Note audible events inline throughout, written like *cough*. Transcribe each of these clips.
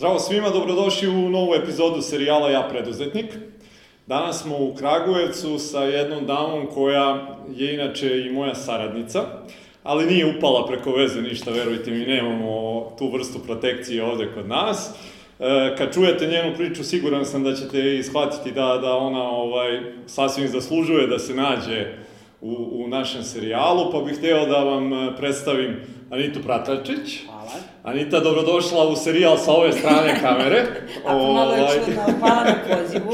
Zdravo svima, dobrodošli u novu epizodu serijala Ja preduzetnik. Danas smo u Kragujevcu sa jednom damom koja je inače i moja saradnica, ali nije upala preko veze ništa, verujte mi, nemamo tu vrstu protekcije ovde kod nas. E, kad čujete njenu priču, siguran sam da ćete ishvatiti da, da ona ovaj, sasvim zaslužuje da se nađe u, u našem serijalu, pa bih hteo da vam e, predstavim Anitu Pratračić. Hvala. Anita, dobrodošla u serijal sa ove strane kamere. *laughs* Ako malo je Ovaj, čudno, hvala na pozivu.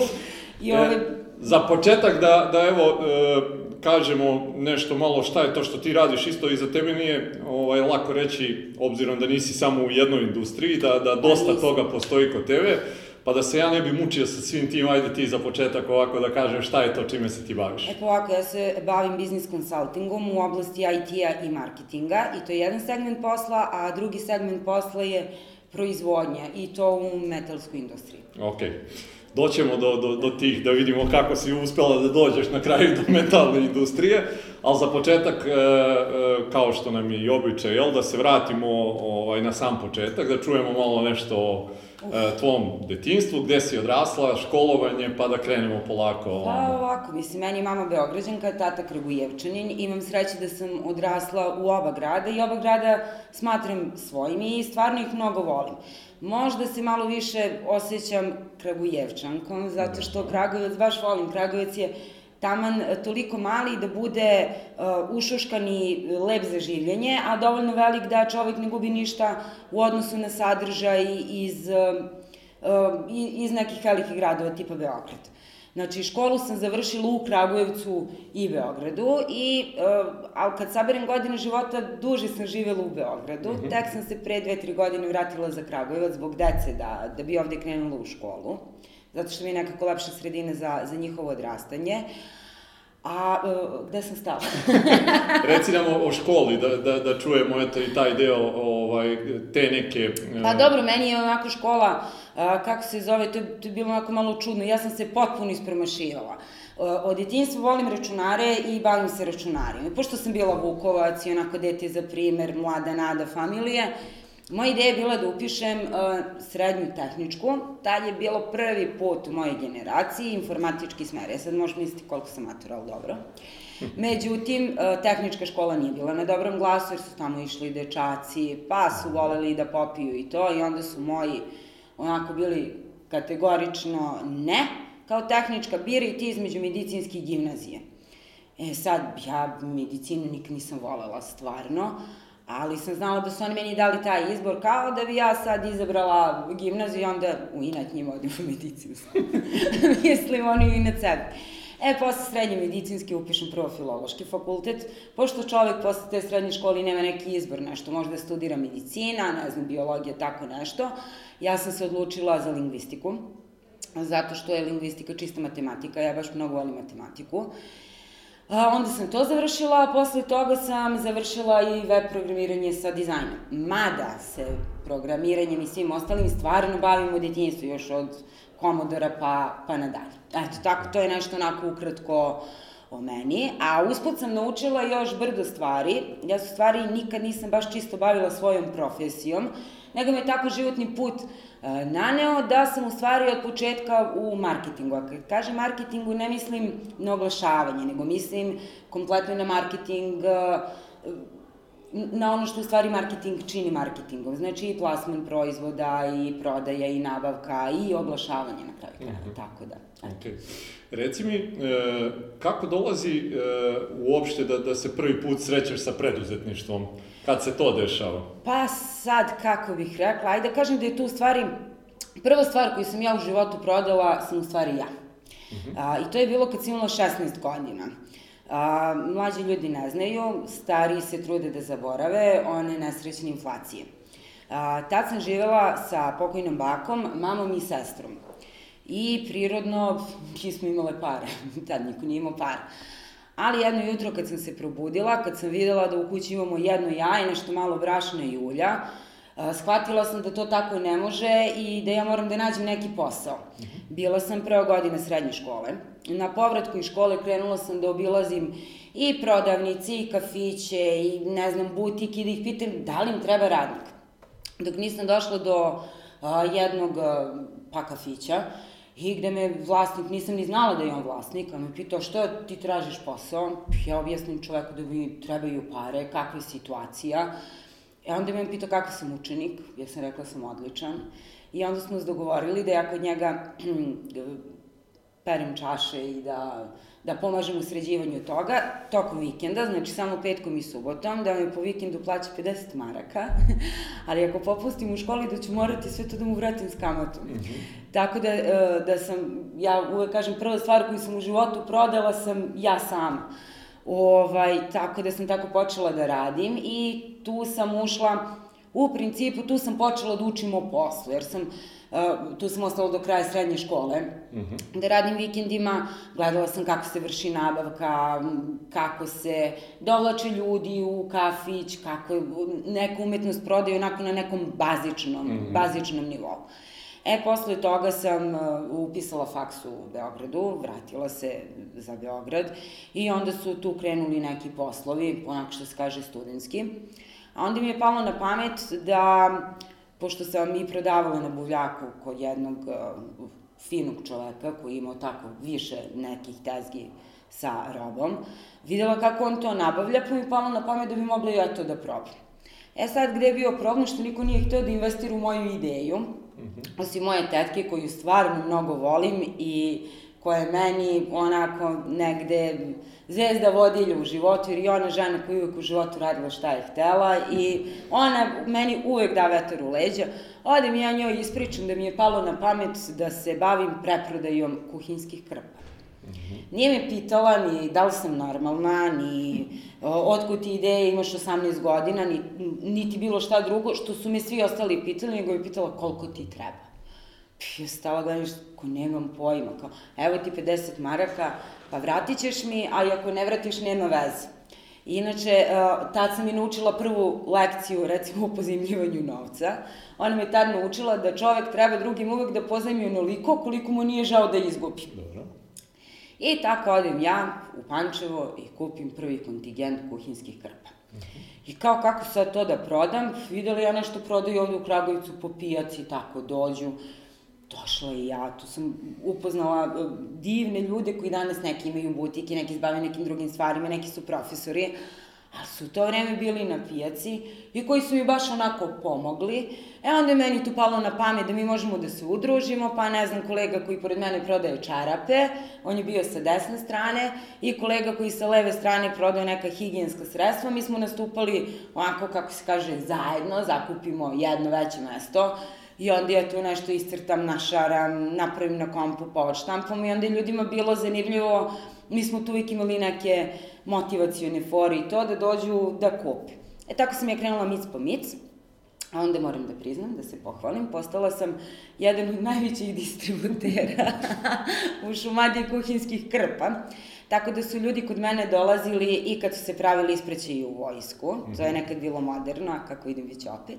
I E, ovaj, Za početak da, da evo, e, kažemo nešto malo šta je to što ti radiš, isto i za tebe nije ovaj, lako reći, obzirom da nisi samo u jednoj industriji, da, da dosta nisam. toga postoji kod tebe, pa da se ja ne bi mučio sa svim tim, ajde ti za početak ovako da kažem šta je to čime se ti baviš. e pa ovako, ja se bavim biznis konsultingom u oblasti IT-a i marketinga i to je jedan segment posla, a drugi segment posla je proizvodnja i to u metalskoj industriji. Ok. Doćemo do, do, do tih, da vidimo kako si uspela da dođeš na kraju do metalne industrije, ali za početak, e, e, kao što nam je i običaj, jel, da se vratimo ovaj, na sam početak, da čujemo malo nešto o tvom detinstvu, gde si odrasla, školovanje, pa da krenemo polako. Pa ovako, mislim, meni je mama Beograđanka, tata Kragujevčanin, imam sreće da sam odrasla u oba grada i oba grada smatram svojim i stvarno ih mnogo volim. Možda se malo više osjećam Kragujevčankom, zato što Kragujevac, baš volim, Kragujevac je taman e, toliko mali da bude uh, ušuškani lep za življenje, a dovoljno velik da čovek ne gubi ništa u odnosu na sadržaj iz, uh, uh, iz nekih velikih gradova tipa Beograd. Znači, školu sam završila u Kragujevcu i Beogradu, i, uh, ali kad saberem godine života, duže sam živela u Beogradu. Mm -hmm. Tek sam se pre dve, tri godine vratila za Kragujevac zbog dece da, da bi ovde krenula u školu. Zato što mi je nekako lepša sredina za, za njihovo odrastanje. A, uh, gde sam stala? *laughs* Reci nam o, o školi, da, da, da čujemo eto i taj deo, ovaj, te neke... e, Pa dobro, meni je onako škola, a, kako se zove, to je, to je bilo onako malo čudno, ja sam se potpuno ispromašivala. A, Od djetinjstva volim računare i bavim se računarima. I Pošto sam bila Vukovac i onako dete za primer, mlada nada familije, moja ideja je bila da upišem a, srednju tehničku. Tad je bilo prvi put u mojoj generaciji, informatički smer. Ja sad možeš misliti koliko sam matura, ali dobro. *laughs* Međutim, e, tehnička škola nije bila na dobrom glasu jer su tamo išli dečaci, pa su voleli da popiju i to i onda su moji onako bili kategorično ne, kao tehnička bira i ti između medicinske i gimnazije. E sad, ja medicinu nikad nisam volela stvarno, ali sam znala da su oni meni dali taj izbor kao da bi ja sad izabrala gimnaziju i onda u inat njima odim u medicinu. *laughs* Mislim, oni u inat sebe. E, posle srednje medicinske upišem prvo filološki fakultet, pošto čovek posle te srednje škole nema neki izbor, nešto, možda studira medicina, ne znam, biologija, tako nešto. Ja sam se odlučila za lingvistiku, zato što je lingvistika čista matematika, ja baš mnogo volim matematiku. A, onda sam to završila, a posle toga sam završila i web programiranje sa dizajnom. Mada se programiranjem i svim ostalim stvarno bavim u djetinjstvu, još od Komodora pa, pa nadalje. Eto, tako, to je nešto onako ukratko o meni, a usput sam naučila još brdo stvari. Ja se u stvari nikad nisam baš čisto bavila svojom profesijom, nego me tako životni put e, naneo da sam u stvari od početka u marketingu. A kad kažem marketingu ne mislim na oglašavanje, nego mislim kompletno na marketing e, na ono što u stvari marketing čini marketingom. Znači i plasman proizvoda, i prodaja, i nabavka, i oglašavanje na kraju kraja. Mhm. Tako da. eto. Reci mi, e, kako dolazi e, uopšte da, da se prvi put srećeš sa preduzetništvom? Kad se to dešava? Pa sad, kako bih rekla, ajde da kažem da je tu u stvari, prva stvar koju sam ja u životu prodala sam u stvari ja. A, I to je bilo kad sam imala 16 godina. A, mlađi ljudi ne znaju, stariji se trude da zaborave one nesrećne inflacije. A, tad sam živela sa pokojnom bakom, mamom i sestrom. I prirodno, mi smo imale pare, *laughs* tad niko nije imao para. Ali jedno jutro kad sam se probudila, kad sam videla da u kući imamo jedno jaje, nešto malo brašna i ulja, shvatila sam da to tako ne može i da ja moram da nađem neki posao. Bila sam prva godina srednje škole. Na povratku iz škole krenula sam da obilazim i prodavnice, i kafiće, i ne znam, butik, i da ih pitam da li im treba radnik. Dok nisam došla do a, jednog a, pa kafića i gde me vlasnik, nisam ni znala da je on vlasnik, a me pitao što ti tražiš posao, ja objasnim čoveku da mi trebaju pare, kakva je situacija, E onda me pitao kakav sam učenik, ja sam rekla da sam odličan. I onda smo se dogovorili da ja kod njega *clears throat* perem čaše i da, da pomažem u sređivanju toga tokom vikenda, znači samo petkom i subotom, da mi po vikendu plaća 50 maraka, *laughs* ali ako popustim u školi da ću morati sve to da mu vratim s kamatom. Mm -hmm. Tako da, e, da sam, ja uvek kažem, prva stvar koju sam u životu prodala sam ja sama. Ovaj, tako da sam tako počela da radim i tu sam ušla, u principu tu sam počela da učim o poslu, jer sam Uh, tu sam ostala do kraja srednje škole, uh. -huh. da radim vikendima, gledala sam kako se vrši nabavka, kako se dovlače ljudi u kafić, kako neka umetnost prodaje onako na nekom bazičnom, uh mhm. -huh. bazičnom nivou. E, posle toga sam uh, upisala faks u Beogradu, vratila se za Beograd i onda su tu krenuli neki poslovi, onako što se kaže studentski. A onda mi je palo na pamet da, pošto sam i prodavala na buvljaku kod jednog uh, finog čoveka koji imao tako više nekih tezgi sa robom, videla kako on to nabavlja, pa mi palo na pamet da bi mogla i ja to da probam. E sad, gde je bio problem što niko nije hteo da investira u moju ideju, -hmm. Osim moje tetke koju stvarno mnogo volim i koja je meni onako negde zvezda vodilja u životu, jer je ona žena koja uvek u životu radila šta je htela i ona meni uvek da vetar u leđa. Odem ja njoj ispričam da mi je palo na pamet da se bavim preprodajom kuhinskih krpa. Nije me pitala ni da li sam normalna, ni otkud ti ideje, imaš 18 godina, ni, niti bilo šta drugo, što su me svi ostali pitali, nego je pitala koliko ti treba. Ja stala gledam ko nemam pojma, kao, evo ti 50 maraka, pa vratit ćeš mi, ali ako ne vratiš, nema veze. Inače, tad sam i naučila prvu lekciju, recimo, o pozemljivanju novca. Ona me tad naučila da čovek treba drugim uvek da pozajmi onoliko koliko mu nije žao da izgubi. Dobro. I tako odem ja u Pančevo i kupim prvi kontingent kuhinskih krpa. I kao kako sad to da prodam, videli ja nešto prodaju ovde u Kragovicu po pijaci, tako dođu. Došla i ja, tu sam upoznala e, divne ljude koji danas neki imaju butike, neki bave nekim drugim stvarima, neki su profesori ali su u to vreme bili na pijaci i koji su mi baš onako pomogli. E onda je meni tu palo na pamet da mi možemo da se udružimo, pa ne znam, kolega koji pored mene prodaje čarape, on je bio sa desne strane, i kolega koji sa leve strane prodaje neka higijenska sredstva, mi smo nastupali onako, kako se kaže, zajedno, zakupimo jedno veće mesto, I onda ja tu nešto iscrtam, našaram, napravim na kompu, povod štampom i onda je ljudima bilo zanimljivo, mi smo tu uvijek imali neke motivacione fore i to da dođu da kupe. E tako sam ja krenula mic po mic, a onda moram da priznam, da se pohvalim, postala sam jedan od najvećih distributera *laughs* u šumadiji kuhinskih krpa. Tako da su ljudi kod mene dolazili i kad su se pravili isprećaji u vojsku, mm -hmm. to je mhm. nekad bilo moderno, a kako vidim već opet.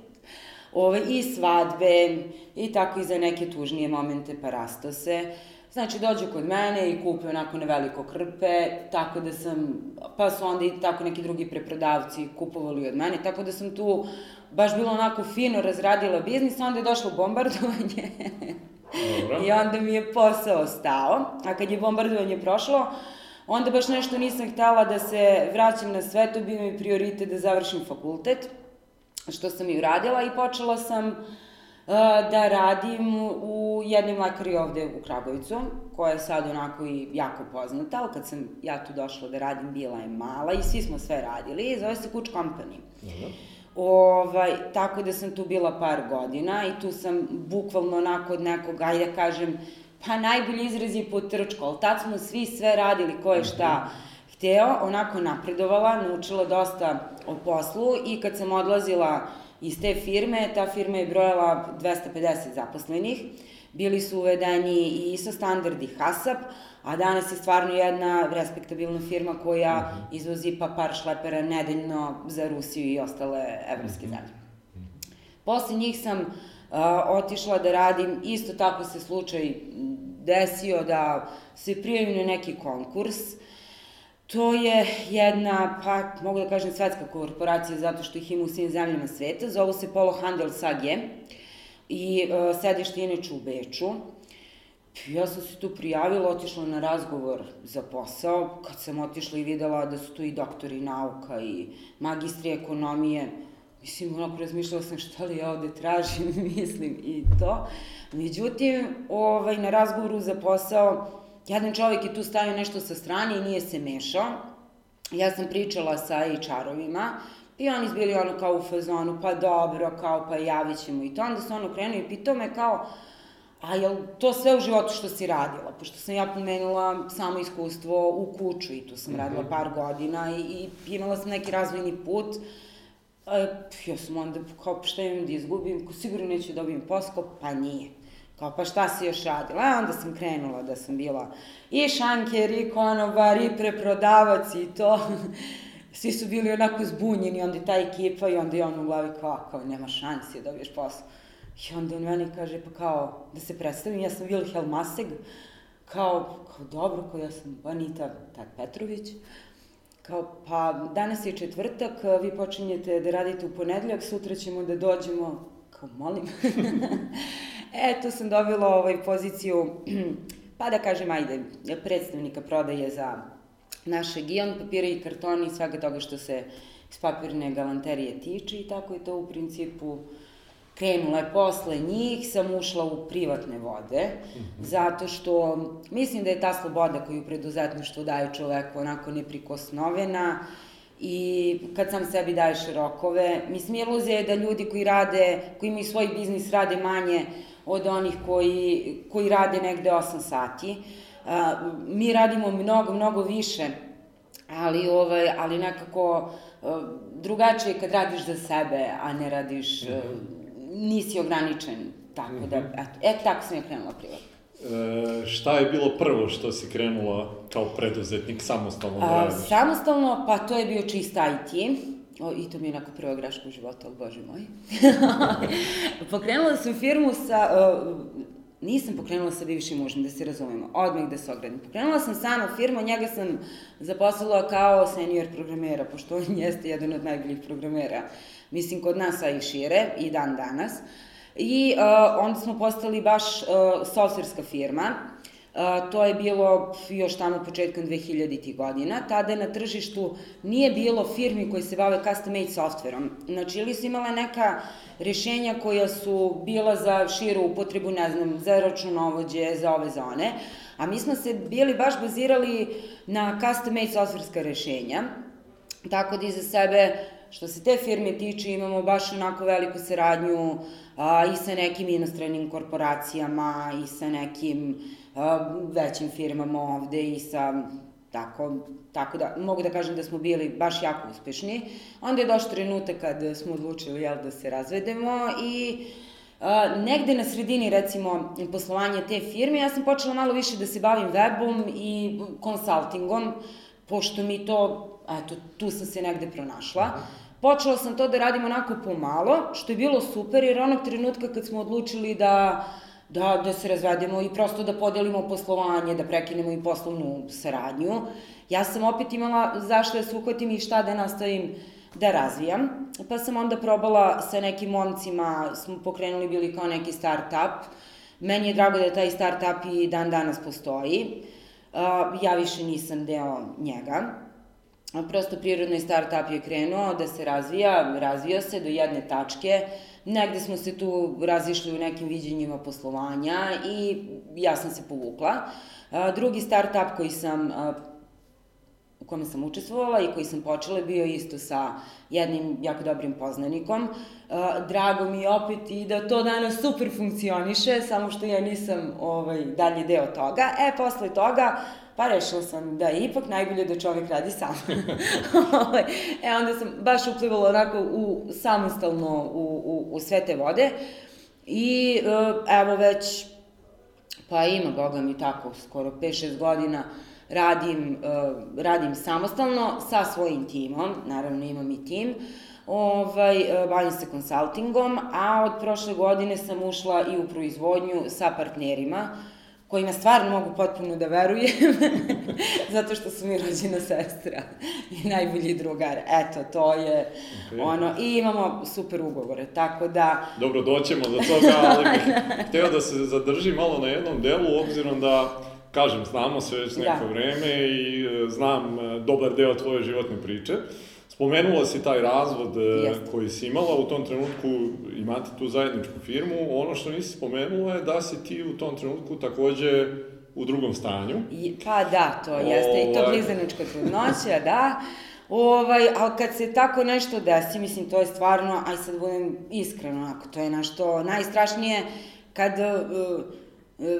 Ove, I svadbe, i tako i za neke tužnije momente parastose. Znači, dođu kod mene i kupe onako neveliko krpe, tako da sam, pa su onda i tako neki drugi preprodavci kupovali od mene, tako da sam tu baš bilo onako fino razradila biznis, onda je došlo bombardovanje. Dobro. *laughs* I onda mi je posao stao, a kad je bombardovanje prošlo, onda baš nešto nisam htela da se vraćam na sve, to bio mi prioritet da završim fakultet, što sam i uradila i počela sam da radim u jednoj mlekari ovde u Kragovicu, koja je sad onako i jako poznata, ali kad sam ja tu došla da radim, bila je mala i svi smo sve radili, zove se Kuč Company. Dobro. Ovaj, tako da sam tu bila par godina i tu sam bukvalno onako od nekog, ajde da kažem, pa najbolji izraz je potrčko, ali tad smo svi sve radili ko je šta mhm. Hteo, onako napredovala, naučila dosta o poslu i kad sam odlazila iz te firme, ta firma je brojala 250 zaposlenih, bili su uvedeni i ISO standardi HASAP, a danas je stvarno jedna respektabilna firma koja mhm. izvozi pa par šlepera nedeljno za Rusiju i ostale evropske mhm. zemlje. Posle njih sam uh, otišla da radim, isto tako se slučaj desio da se prijavim na neki konkurs, To je jedna, pa mogu da kažem, svetska korporacija zato što ih ima u svim zemljama sveta, zovu se Polo Handel SAG. i uh, sedište inače u Beču. Ja sam se tu prijavila, otišla na razgovor za posao, kad sam otišla i videla da su tu i doktori nauka i magistri ekonomije, mislim, onako razmišljala sam šta li ja ovde tražim, *laughs* mislim, i to. Međutim, ovaj, na razgovoru za posao, jedan čovjek je tu stavio nešto sa strane i nije se mešao. Ja sam pričala sa HR-ovima i oni bili ono kao u fazonu, pa dobro, kao pa javit ćemo i to. Onda se ono krenuo i pitao me kao, a jel to sve u životu što si radila? Pošto sam ja pomenula samo iskustvo u kuću i tu sam mm -hmm. radila par godina i, i imala sam neki razvojni put. E, ja sam onda kao, šta imam da izgubim, sigurno neću da dobijem posao, pa nije. Kao, pa šta si još radila? A onda sam krenula da sam bila i šanker, i konobar, i preprodavac i to. *laughs* Svi su bili onako zbunjeni, onda je ta ekipa i onda je on u glavi kao, kao, nema šansi da dobiješ posao. I onda on meni kaže, pa kao, da se predstavim, ja sam Wilhelm Maseg, kao, kao dobro, kao ja sam Anita Tad Petrović, kao, pa danas je četvrtak, vi počinjete da radite u ponedeljak, sutra ćemo da dođemo, kao, molim. *laughs* e, tu sam dobila ovaj poziciju, *clears throat* pa da kažem, ajde, predstavnika prodaje za naš region, papira i kartoni i svega toga što se iz papirne galanterije tiče i tako je to u principu krenula je posle njih, sam ušla u privatne vode, mm -hmm. zato što mislim da je ta sloboda koju preduzetništvo daje čoveku onako neprikosnovena i kad sam sebi daješ rokove, mislim iluzija je da ljudi koji rade, koji imaju svoj biznis rade manje od onih koji, koji rade negde 8 sati. Mi radimo mnogo, mnogo više, ali, ovaj, ali nekako drugačije kad radiš za sebe, a ne radiš mm -hmm nisi ograničen, tako mm -hmm. da, mhm. eto, eto tako sam ja krenula privatno. E, šta je bilo prvo što si krenula kao preduzetnik samostalno da radiš? Samostalno, pa to je bio čist IT. O, I to mi je onako prva greška u životu, ali bože moj. *laughs* Pokrenula sam firmu sa... Uh, nisam pokrenula sa bivšim mužem, da se razumemo, odmah da se ogradim. Pokrenula sam samo firmu, njega sam zaposlila kao senior programera, pošto on *laughs* jeste jedan od najboljih programera. Mislim kod nas, a i šire, i dan danas. I uh, onda smo postali baš uh, softverska firma, to je bilo još tamo početkom 2000. godina. Tada na tržištu nije bilo firmi koje se bave custom made softverom. Znači, ili su imala neka rešenja koja su bila za širu upotrebu, ne znam, za računovođe, za ove zone, a mi smo se bili baš bazirali na custom made softverska rešenja, tako da iza sebe Što se te firme tiče, imamo baš onako veliku saradnju a, i sa nekim inostranim korporacijama i sa nekim većim firmama ovde i sa tako, tako da mogu da kažem da smo bili baš jako uspešni. Onda je došao trenutak kad smo odlučili jel, da se razvedemo i a, negde na sredini recimo poslovanja te firme ja sam počela malo više da se bavim webom i konsultingom, pošto mi to eto, tu sam se negde pronašla. Počela sam to da radim onako pomalo, što je bilo super, jer onog trenutka kad smo odlučili da da, da se razvedemo i prosto da podelimo poslovanje, da prekinemo i poslovnu saradnju. Ja sam opet imala zašto da se uhvatim i šta da nastavim da razvijam. Pa sam onda probala sa nekim momcima, smo pokrenuli bili kao neki start-up. Meni je drago da taj start-up i dan danas postoji. Ja više nisam deo njega prosto prirodni start-up je krenuo da se razvija, razvio se do jedne tačke, negde smo se tu razišli u nekim viđenjima poslovanja i ja sam se povukla. Drugi start-up koji sam u kome sam učestvovala i koji sam počela bio isto sa jednim jako dobrim poznanikom. Drago mi je opet i da to danas super funkcioniše, samo što ja nisam ovaj, dalje deo toga. E, posle toga pa rešila sam da je ipak najbolje da čovjek radi sam. *laughs* Ovaj, e, onda sam baš uplivala onako u, samostalno u, u, u sve te vode. I e, evo već, pa ima, boga mi tako, skoro 5-6 godina, radim, uh, radim samostalno sa svojim timom, naravno imam i tim, ovaj, uh, bavim se konsultingom, a od prošle godine sam ušla i u proizvodnju sa partnerima, kojima stvarno mogu potpuno da verujem, *laughs* zato što su mi rođena sestra i najbolji drugar. Eto, to je okay. ono, i imamo super ugovore, tako da... Dobro, doćemo do toga, *laughs* ali bih hteo da se zadrži malo na jednom delu, obzirom da kažem, znamo se već neko da. vreme i e, znam e, dobar deo tvoje životne priče. Spomenula si taj razvod e, Jeste. koji si imala, u tom trenutku imate tu zajedničku firmu. Ono što nisi spomenula je da si ti u tom trenutku takođe u drugom stanju. I, pa da, to jeste i to ovaj. blizanačka trudnoća, da. Ovaj, ali kad se tako nešto desi, mislim, to je stvarno, aj sad budem iskreno, ako to je nešto najstrašnije, kad uh,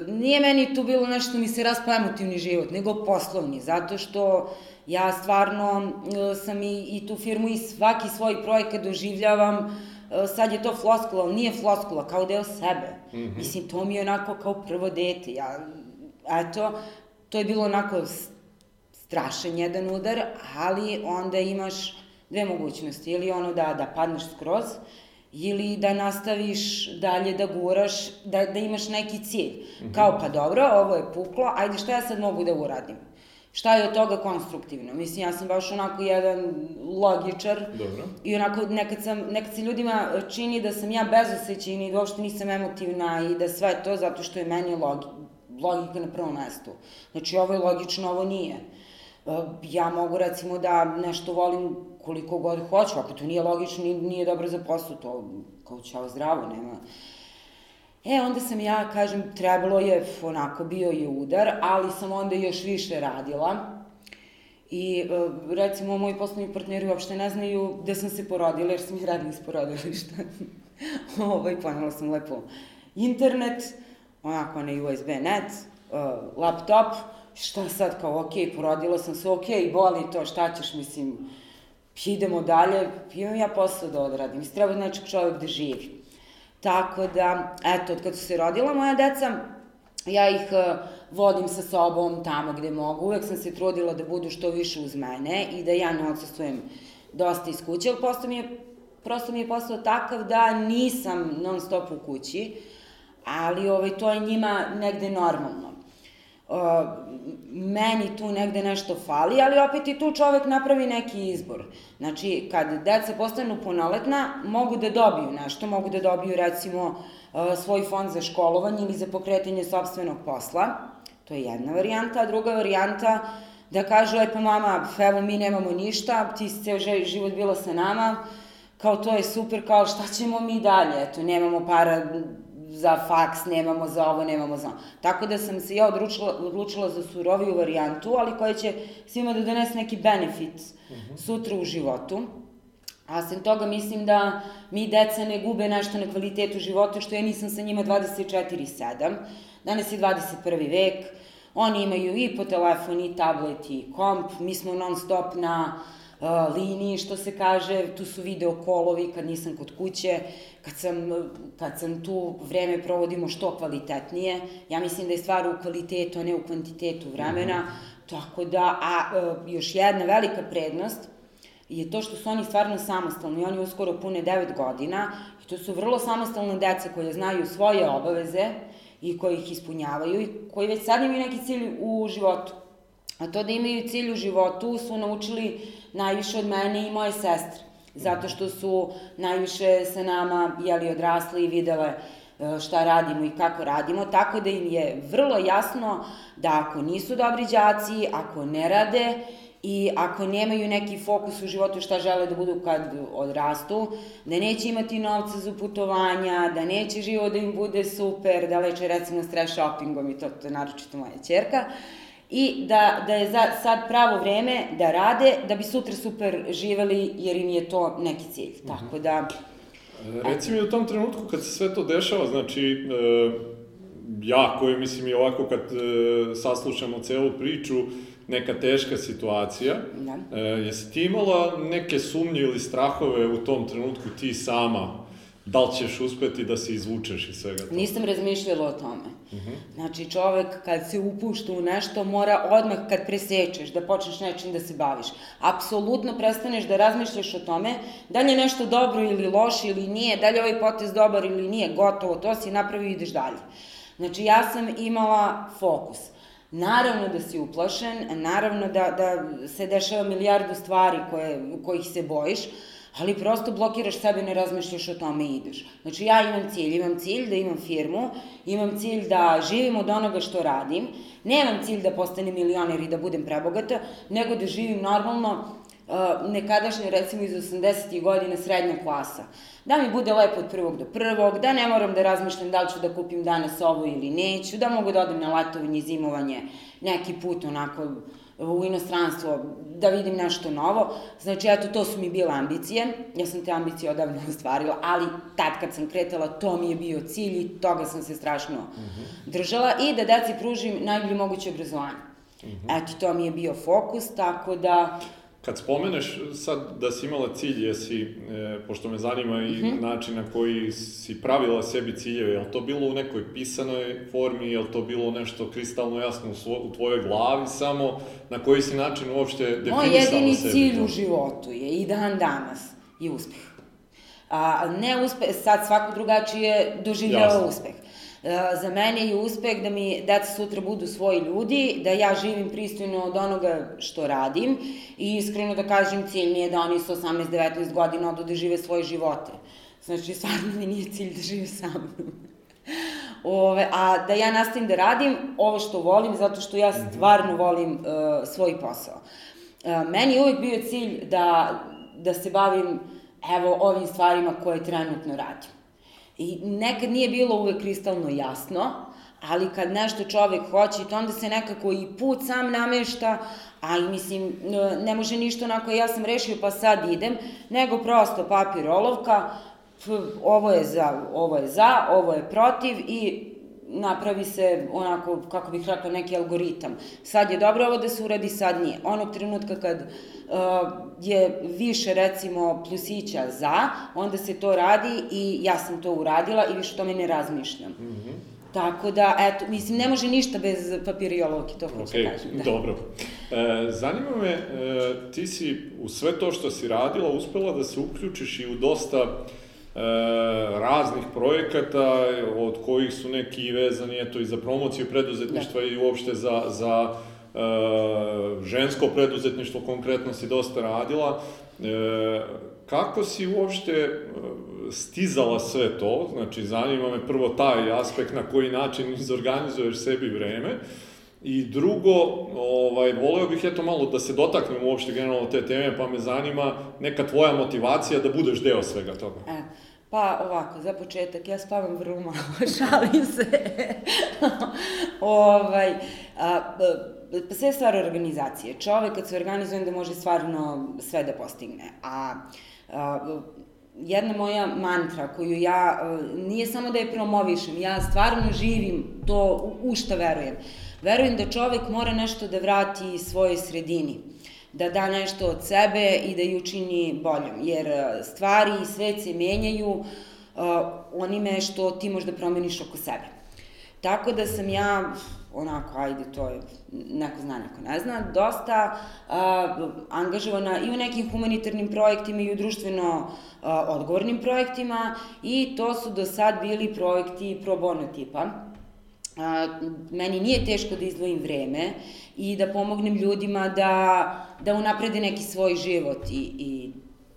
nije meni tu bilo nešto mi se raspa emotivni život, nego poslovni, zato što ja stvarno e, sam i, i tu firmu i svaki svoj projekat doživljavam, e, sad je to floskula, ali nije floskula, kao deo sebe. Mm -hmm. Mislim, to mi je onako kao prvo dete. Ja, eto, to je bilo onako strašan jedan udar, ali onda imaš dve mogućnosti. Ili ono da, da padneš skroz, ili da nastaviš dalje da guraš, da, da imaš neki cilj. Mm -hmm. Kao, pa dobro, ovo je puklo, ajde šta ja sad mogu da uradim? Šta je od toga konstruktivno? Mislim, ja sam baš onako jedan logičar. Dobro. I onako, nekad, sam, nekad se ljudima čini da sam ja bezosećina i da uopšte nisam emotivna i da sve to zato što je meni logi, logika na prvom mestu. Znači, ovo je logično, ovo nije. E, ja mogu recimo da nešto volim koliko god hoću, ako to nije logično, nije dobro za poslu, to kao ćao zdravo, nema... E, onda sam ja, kažem, trebalo je, onako, bio je udar, ali sam onda još više radila. I, e, recimo, moji poslovni partneri uopšte ne znaju da sam se porodila, jer sam ih radila iz porodilišta. *laughs* ovaj, ponela sam lepo internet, onako na USB net, uh, laptop, šta sad kao, ok, porodila sam se, ok, boli to, šta ćeš, mislim, idemo dalje, imam ja posao da odradim, mislim, treba nečeg čovjek da živi. Tako da, eto, od kada su se rodila moja deca, ja ih uh, vodim sa sobom tamo gde mogu, uvek sam se trudila da budu što više uz mene i da ja ne odsustvujem dosta iz kuće, ali prosto mi je, prosto mi je postao takav da nisam non stop u kući, ali ovaj, to je njima negde normalno meni tu negde nešto fali, ali opet i tu čovek napravi neki izbor. Znači, kad deca postanu punoletna, mogu da dobiju nešto, mogu da dobiju recimo svoj fond za školovanje ili za pokretanje sobstvenog posla, to je jedna varijanta, a druga varijanta da kažu, aj pa mama, evo mi nemamo ništa, ti si ceo život bila sa nama, kao to je super, kao šta ćemo mi dalje, eto, nemamo para za faks, nemamo za ovo, nemamo za ovo. Tako da sam se ja odlučila, odlučila za suroviju varijantu, ali koja će svima da donese neki benefit uh mhm. -huh. sutra u životu. A sem toga mislim da mi deca ne gube nešto na kvalitetu života, što ja nisam sa njima 24-7. Danas je 21. vek, oni imaju i po telefon, i tablet, i komp, mi smo non stop na uh, liniji, što se kaže, tu su video kolovi kad nisam kod kuće, kad sam, kad sam tu vreme provodimo što kvalitetnije. Ja mislim da je stvar u kvalitetu, a ne u kvantitetu vremena. Mm -hmm. Tako da, a e, još jedna velika prednost je to što su oni stvarno samostalni. Oni uskoro pune 9 godina i to su vrlo samostalne deca koje znaju svoje obaveze i koji ih ispunjavaju i koji već sad imaju neki cilj u životu. A to da imaju cilj u životu su naučili najviše od mene i moje sestre. Zato što su najviše sa nama jeli, odrasli i videle e, šta radimo i kako radimo, tako da im je vrlo jasno da ako nisu dobri đaci, ako ne rade i ako nemaju neki fokus u životu šta žele da budu kad odrastu, da neće imati novca za putovanja, da neće život da im bude super, da leče recimo stres shoppingom i to, to naročito moja čerka, i da, da je za, sad pravo vreme da rade, da bi sutra super živeli, jer im je to neki cilj. Mm -hmm. Tako da... Reci mi u tom trenutku kad se sve to dešava, znači, e, ja koji mislim i ovako kad e, saslušamo celu priču, neka teška situacija. Da. E, jesi ti imala neke sumnje ili strahove u tom trenutku ti sama da li ćeš uspeti da se izvučeš iz svega toga? Nisam razmišljala o tome. Uh mhm. -huh. Znači, čovek kad se upušta u nešto, mora odmah kad presečeš, da počneš nečim da se baviš. Apsolutno prestaneš da razmišljaš o tome, da li je nešto dobro ili loše ili nije, da li je ovaj potez dobar ili nije, gotovo, to si napravio i ideš dalje. Znači, ja sam imala fokus. Naravno da si uplašen, naravno da, da se dešava milijardu stvari koje, kojih se bojiš, ali prosto blokiraš sebe, ne razmišljaš o tome i ideš. Znači ja imam cilj, imam cilj da imam firmu, imam cilj da živim od onoga što radim, nemam cilj da postanem milioner i da budem prebogata, nego da živim normalno, uh, nekadašnje recimo iz 80. godina srednja klasa. Da mi bude lepo od prvog do prvog, da ne moram da razmišljam da li ću da kupim danas ovo ili neću, da mogu da odem na letovanje, zimovanje, neki put onako u inostranstvo, da vidim nešto novo. Znači, eto, to su mi bile ambicije. Ja sam te ambicije odavno *laughs* ostvarila, ali tad kad sam kretala, to mi je bio cilj i toga sam se strašno mm -hmm. držala i da deci pružim najbolje moguće obrazovanje. Mm -hmm. Eto, to mi je bio fokus, tako da... Kad spomeneš sad da si imala cilj, jesi, e, pošto me zanima i mm -hmm. način na koji si pravila sebi ciljeve, je to bilo u nekoj pisanoj formi, je to bilo nešto kristalno jasno u, svo, u tvojoj glavi samo, na koji si način uopšte definisala sebi Moj jedini cilj to? u životu je i dan danas je uspeh. A, ne uspeh, sad svako drugačije doživljava uspeh. E, za mene je uspeh da mi deca sutra budu svoji ljudi, da ja živim pristojno od onoga što radim i iskreno da kažem cilj mi je da oni sa 18-19 godina odu da žive svoje živote. Znači, stvarno mi nije cilj da žive sa mnom. *laughs* Ove, a da ja nastavim da radim ovo što volim, zato što ja mhm. stvarno volim uh, svoj posao. Uh, meni je uvek bio cilj da, da se bavim evo ovim stvarima koje trenutno radim. I nekad nije bilo uvek kristalno jasno, ali kad nešto čovek hoće, to onda se nekako i put sam namešta, a i mislim, ne može ništa onako, ja sam rešio pa sad idem, nego prosto papir, olovka, ovo je za, ovo je za, ovo je protiv i napravi se onako, kako bih rekla, neki algoritam. Sad je dobro ovo da se uradi, sad nije. Onog trenutka kad uh, je više, recimo, plusića za, onda se to radi i ja sam to uradila i više tome ne razmišljam. Mm -hmm. Tako da, eto, mislim, ne može ništa bez papira i olovke, to hoću okay, kažem. Da. Dobro. E, zanima me, e, ti si u sve to što si radila uspela da se uključiš i u dosta raznih projekata, od kojih su neki vezani eto, i za promociju preduzetništva da. i uopšte za, za e, žensko preduzetništvo konkretno si dosta radila. E, kako si uopšte e, stizala sve to? Znači, zanima me prvo taj aspekt na koji način izorganizuješ sebi vreme. I drugo, ovaj, voleo bih eto malo da se dotaknem uopšte generalno te teme, pa me zanima neka tvoja motivacija da budeš deo svega toga. E, pa ovako, za početak, ja spavam vrlo malo, *laughs* šalim se. *laughs* ovaj, a, pa sve stvar organizacije. Čovek kad se organizuje, da može stvarno sve da postigne. A, a jedna moja mantra koju ja, nije samo da je promovišem, ja stvarno živim to u šta verujem. Verujem da čovek mora nešto da vrati svojoj sredini da da nešto od sebe i da ju učini boljom, jer e, stvari i svet se menjaju uh, onime što ti možda promeniš oko sebe. Tako da sam ja, onako, ajde, to je, neko zna, neko ne zna, dosta uh, angažovana i u nekim humanitarnim projektima i u društveno uh, odgovornim projektima i to su do sad bili projekti pro bono tipa a, meni nije teško da izdvojim vreme i da pomognem ljudima da, da unaprede neki svoj život i, i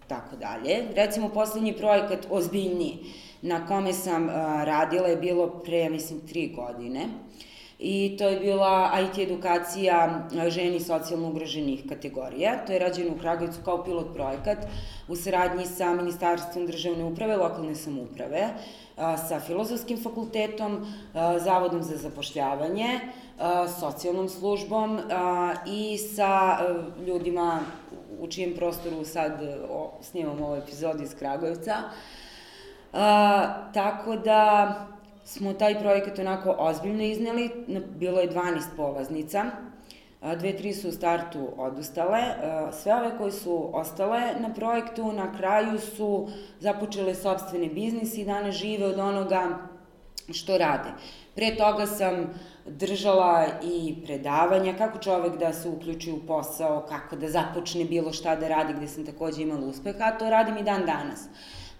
tako dalje. Recimo, poslednji projekat, ozbiljniji, na kome sam a, radila je bilo pre, mislim, tri godine. I to je bila IT edukacija ženi socijalno ugroženih kategorija. To je rađeno u Kragujevcu kao pilot projekat u saradnji sa Ministarstvom državne uprave, lokalne samuprave sa Filozofskim fakultetom, Zavodom za zapošljavanje, socijalnom službom i sa ljudima u čijem prostoru sad snimam ovu epizodu iz Kragujevca. tako da smo taj projekat onako ozbiljno izneli, bilo je 12 polaznica, dve, tri su u startu odustale. Sve ove koje su ostale na projektu, na kraju su započele sobstvene biznis i danas žive od onoga što rade. Pre toga sam držala i predavanja, kako čovek da se uključi u posao, kako da započne bilo šta da radi, gde sam takođe imala uspeha, a to radim i dan danas.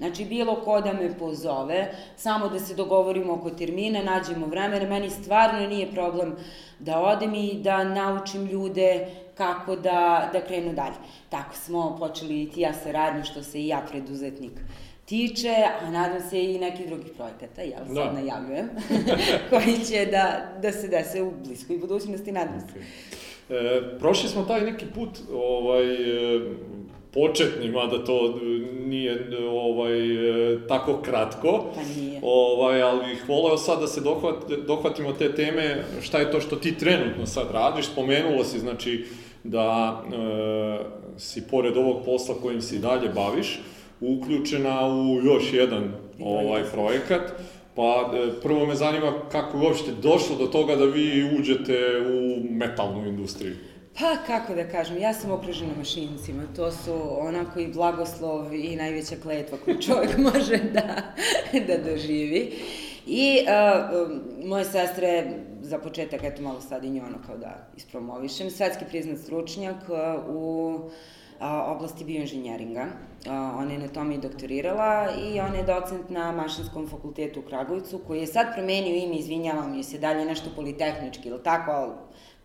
Znači, bilo ko da me pozove, samo da se dogovorimo oko termina, nađemo vremena, meni stvarno nije problem da odem i da naučim ljude kako da, da krenu dalje. Tako smo počeli i ti ja saradnju, što se i ja preduzetnik tiče, a nadam se i nekih drugih projekata, ja da. sad najavljujem, *laughs* koji će da, da se dese u bliskoj budućnosti, nadam se. Okay. E, prošli smo taj neki put, ovaj, e, početni, mada to nije ovaj, tako kratko. Pa nije. Ovaj, ali bih voleo sad da se dohvat, dohvatimo te teme, šta je to što ti trenutno sad radiš. Spomenulo si, znači, da e, si pored ovog posla kojim se dalje baviš, uključena u još jedan ovaj projekat. Pa e, prvo me zanima kako je uopšte došlo do toga da vi uđete u metalnu industriju. Pa, kako da kažem, ja sam okružena mašincima, to su onako i blagoslov i najveća kletva koju *laughs* čovjek može da, da doživi. I uh, moje sestre, za početak, eto malo sad i nju ono kao da ispromovišem, svetski priznat stručnjak uh, u a, oblasti bioinženjeringa. ona je na tome i doktorirala i ona je docent na Mašinskom fakultetu u Kragujevcu, koji je sad promenio ime, izvinjavam je se dalje nešto politehnički, ili tako, ali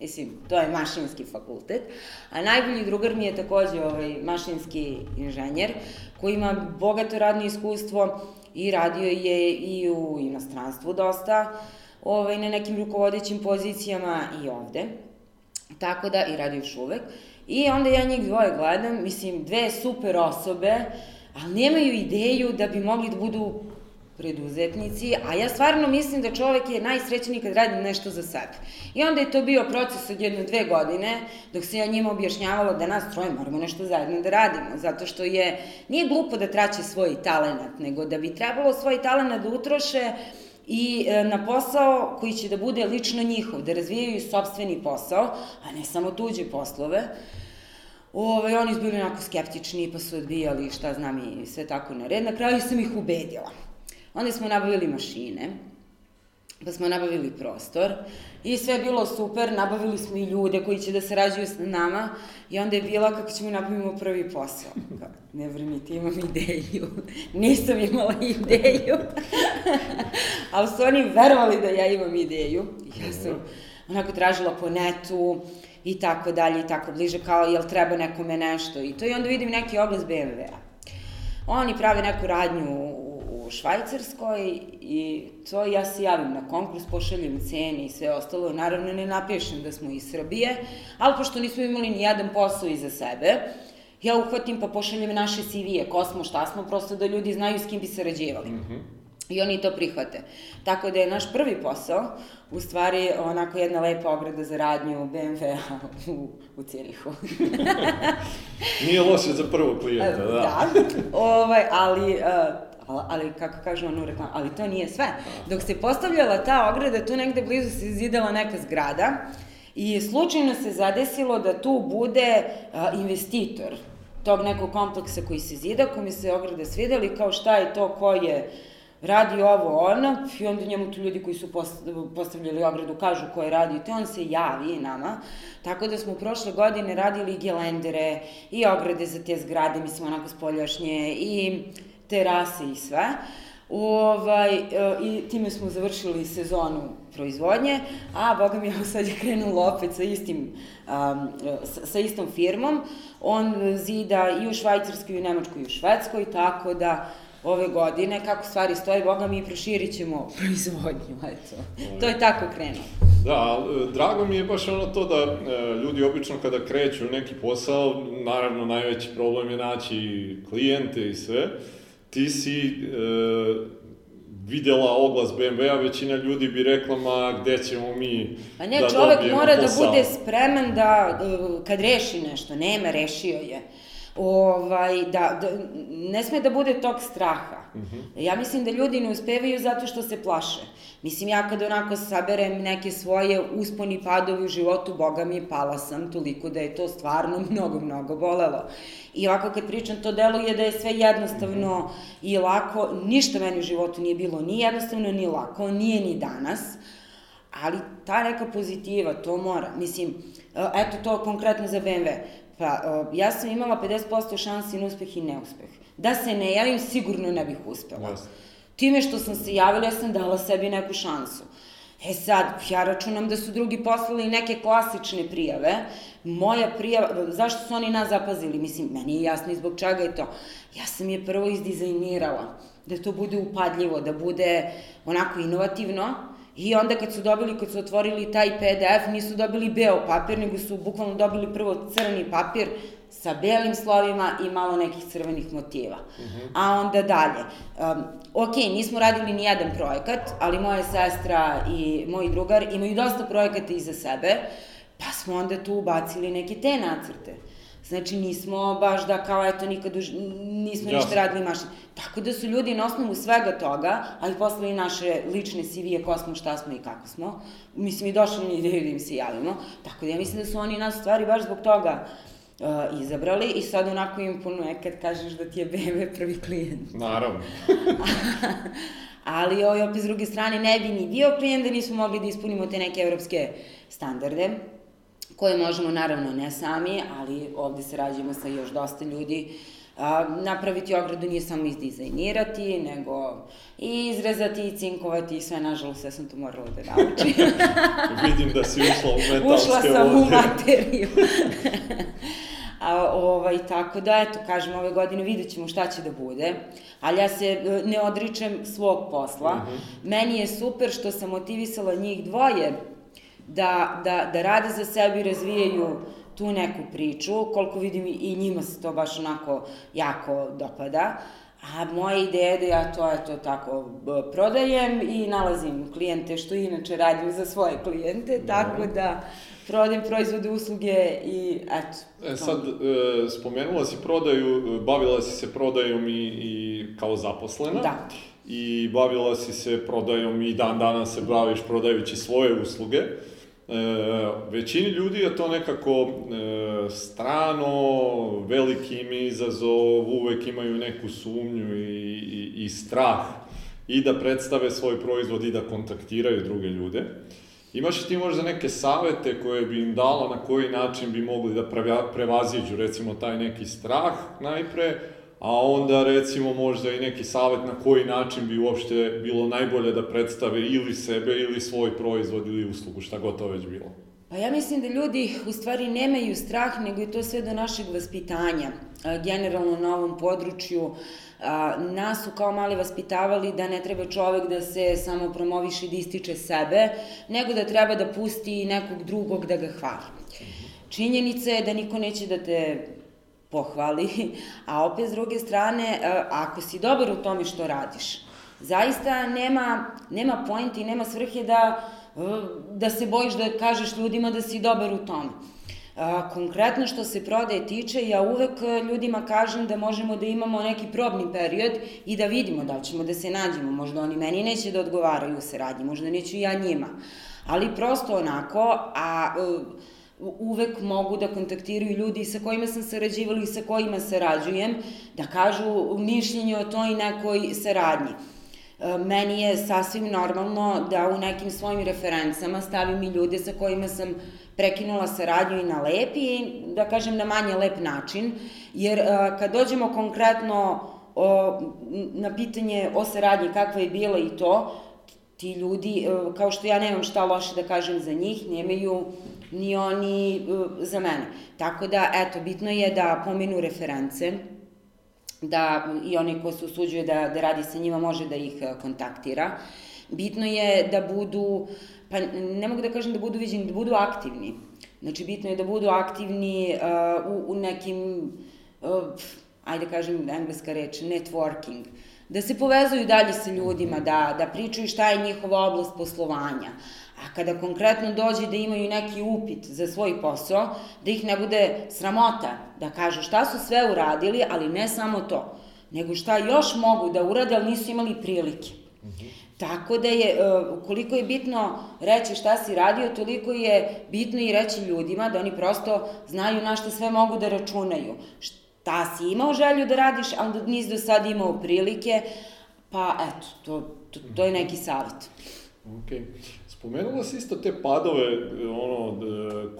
Mislim, to je mašinski fakultet. A najbolji drugar mi je takođe ovaj, mašinski inženjer, koji ima bogato radno iskustvo i radio je i u inostranstvu dosta, ovaj, na nekim rukovodećim pozicijama i ovde. Tako da, i radi još uvek. I onda ja njih dvoje gledam, mislim, dve super osobe, ali nemaju ideju da bi mogli da budu preduzetnici, a ja stvarno mislim da čovek je najsrećeniji kad radi nešto za sebe. I onda je to bio proces od jedne, dve godine, dok se ja njima objašnjavala da nas troje moramo nešto zajedno da radimo, zato što je, nije glupo da traće svoj talenat, nego da bi trebalo svoj talenat da utroše i e, na posao koji će da bude lično njihov, da razvijaju sobstveni posao, a ne samo tuđe poslove. Ove, oni su bili onako skeptični, pa su odbijali šta znam i sve tako na red. Na kraju sam ih ubedila. Onda smo nabavili mašine, pa smo nabavili prostor i sve je bilo super, nabavili smo i ljude koji će da sarađuju s nama i onda je bila kako ćemo napravimo prvi posao. Kao, ne vremite, imam ideju. *laughs* Nisam imala ideju. *laughs* Ali su oni verovali da ja imam ideju. Ja sam onako tražila po netu i tako dalje i tako bliže, kao jel treba nekome nešto i to. I onda vidim neki oglas BMW-a. Oni prave neku radnju u Švajcarskoj i to ja se javim na konkurs, pošaljem cene i sve ostalo. Naravno ne napišem da smo iz Srbije, ali pošto nismo imali ni jedan posao iza sebe, ja uhvatim pa pošaljem naše CV-e, ko smo, šta smo, prosto da ljudi znaju s kim bi sarađivali. Mm -hmm. I oni to prihvate. Tako da je naš prvi posao, u stvari, onako jedna lepa ograda za radnju BMW-a u, u Cirihu. *laughs* Nije loše za prvog klijenta, *laughs* da. Da, ovaj, ali uh, ali kako kažu onu reklamu, ali to nije sve. Dok se postavljala ta ograda, tu negde blizu se zidala neka zgrada i slučajno se zadesilo da tu bude a, investitor tog nekog kompleksa koji se zida, kome se ograda svideli, kao šta je to, ko je radi ovo ono, i onda njemu tu ljudi koji su postavljali ogradu kažu ko je radio to, on se javi nama, tako da smo prošle godine radili i gelendere, i ograde za te zgrade, mi smo onako spoljašnje, i terase i sve. Ovaj, e, I time smo završili sezonu proizvodnje, a boga mi sad je krenulo opet sa, istim, um, sa, istom firmom. On zida i u Švajcarskoj, i u Nemačkoj, i u Švedskoj, tako da ove godine, kako stvari stoje, boga mi proširit ćemo proizvodnju, eto. To je tako krenulo. Da, drago mi je baš ono to da e, ljudi obično kada kreću neki posao, naravno najveći problem je naći klijente i sve, ti si e, videla oglas BMW-a, većina ljudi bi rekla, ma gde ćemo mi A ne, da čovek mora posao. da bude spreman da, kad reši nešto, nema, rešio je ovaj, da, da, ne sme da bude tog straha. Mm -hmm. Ja mislim da ljudi ne uspevaju zato što se plaše. Mislim, ja kad onako saberem neke svoje usponi padovi u životu, boga mi, pala sam toliko da je to stvarno *laughs* mnogo, mnogo bolelo. I ovako kad pričam, to deluje da je sve jednostavno mm -hmm. i lako. Ništa meni u životu nije bilo ni jednostavno, ni lako, nije ni danas. Ali ta neka pozitiva, to mora. Mislim, eto to konkretno za BMW Pa, ja sam imala 50% šansi na uspeh i neuspeh. Da se ne javim, sigurno ne bih uspela. Jasno. Time što sam se javila, ja sam dala sebi neku šansu. E sad, ja računam da su drugi poslali neke klasične prijave. Moja prijava, zašto su oni nas zapazili? Mislim, meni je jasno i zbog čega je to. Ja sam je prvo izdizajnirala, da to bude upadljivo, da bude onako inovativno, I onda kad su dobili, kad su otvorili taj PDF, nisu dobili beo papir, nego su bukvalno dobili prvo crni papir sa belim slovima i malo nekih crvenih motiva. Uh -huh. A onda dalje. Um, ok, nismo radili ni jedan projekat, ali moja sestra i moj drugar imaju dosta projekata iza sebe, pa smo onda tu ubacili neke te nacrte. Znači, nismo baš da kao, eto, nikad už, nismo ništa radili mašine. Tako da su ljudi na osnovu svega toga, ali posle i naše lične CV-e, ko smo, šta smo i kako smo, mislim, i došli mi ideju da im se javimo. Tako da ja mislim da su oni nas stvari baš zbog toga uh, izabrali i sad onako im ponuje kad kažeš da ti je BMW prvi klijent. Naravno. *laughs* ali ovaj, opet s druge strane ne bi ni bio klijent da nismo mogli da ispunimo te neke evropske standarde koje možemo naravno ne sami, ali ovde sarađujemo sa još dosta ljudi. A, napraviti ogradu nije samo izdizajnirati, nego i izrezati i cinkovati i sve, nažalost, sve sam to morala da naučim. *laughs* Vidim da si ušla u metalske Ušla sam u materiju. *laughs* A, ovaj, tako da, eto, kažem, ove godine vidjet ćemo šta će da bude, ali ja se e, ne odričem svog posla. Mhm. -huh. Meni je super što sam motivisala njih dvoje da, da, da rade za sebe i razvijaju tu neku priču, koliko vidim i njima se to baš onako jako dopada. A moja ideja je da ja to, eto, tako prodajem i nalazim klijente, što inače radim za svoje klijente, no. tako da prodajem proizvode, usluge i eto. E, sad, e, spomenula si prodaju, bavila si se prodajom i, i kao zaposlena. Da. I bavila si se prodajom i dan danas se baviš prodajući svoje usluge. E, većini ljudi je to nekako e, strano, veliki im izazov, uvek imaju neku sumnju i, i, i strah i da predstave svoj proizvod i da kontaktiraju druge ljude. Imaš ti možda neke savete koje bi im dala na koji način bi mogli da prevaziđu recimo taj neki strah najpre, a onda recimo možda i neki savet na koji način bi uopšte bilo najbolje da predstave ili sebe ili svoj proizvod ili uslugu, šta god to već bilo. Pa ja mislim da ljudi u stvari nemaju strah, nego je to sve do našeg vaspitanja. Generalno na ovom području nas su kao mali vaspitavali da ne treba čovek da se samo promoviše i da ističe sebe, nego da treba da pusti nekog drugog da ga hvali. Činjenica je da niko neće da te pohvali, a opet s druge strane, e, ako si dobar u tome što radiš, zaista nema, nema pojenti i nema svrhe da, e, da se bojiš da kažeš ljudima da si dobar u tome. A, konkretno što se prodaje tiče, ja uvek ljudima kažem da možemo da imamo neki probni period i da vidimo da ćemo da se nađemo. Možda oni meni neće da odgovaraju u saradnji, možda neću ja njima. Ali prosto onako, a uvek mogu da kontaktiraju ljudi sa kojima sam sarađivala i sa kojima sarađujem, da kažu mišljenje o toj nekoj saradnji. E, meni je sasvim normalno da u nekim svojim referencama stavim i ljude sa kojima sam prekinula saradnju i na lep i, da kažem, na manje lep način, jer e, kad dođemo konkretno o, na pitanje o saradnji kakva je bila i to, ti ljudi, e, kao što ja nemam šta loše da kažem za njih, nemaju ni oni uh, za mene. Tako da, eto, bitno je da pomenu reference, da i oni ko se usuđuje da, da radi sa njima može da ih uh, kontaktira. Bitno je da budu, pa ne mogu da kažem da budu viđeni, da budu aktivni. Znači, bitno je da budu aktivni uh, u, u nekim, uh, ajde kažem engleska reč, networking. Da se povezuju dalje sa ljudima, da, da pričaju šta je njihova oblast poslovanja. A kada konkretno dođe da imaju neki upit za svoj posao, da ih ne bude sramota, da kažu šta su sve uradili, ali ne samo to, nego šta još mogu da urade, ali nisu imali prilike. Mm -hmm. Tako da je, koliko je bitno reći šta si radio, toliko je bitno i reći ljudima da oni prosto znaju na šta sve mogu da računaju. Šta si imao želju da radiš, ali da nisi do sada imao prilike, pa eto, to, to, to je neki savjet. Okay Spomenula si isto te padove ono,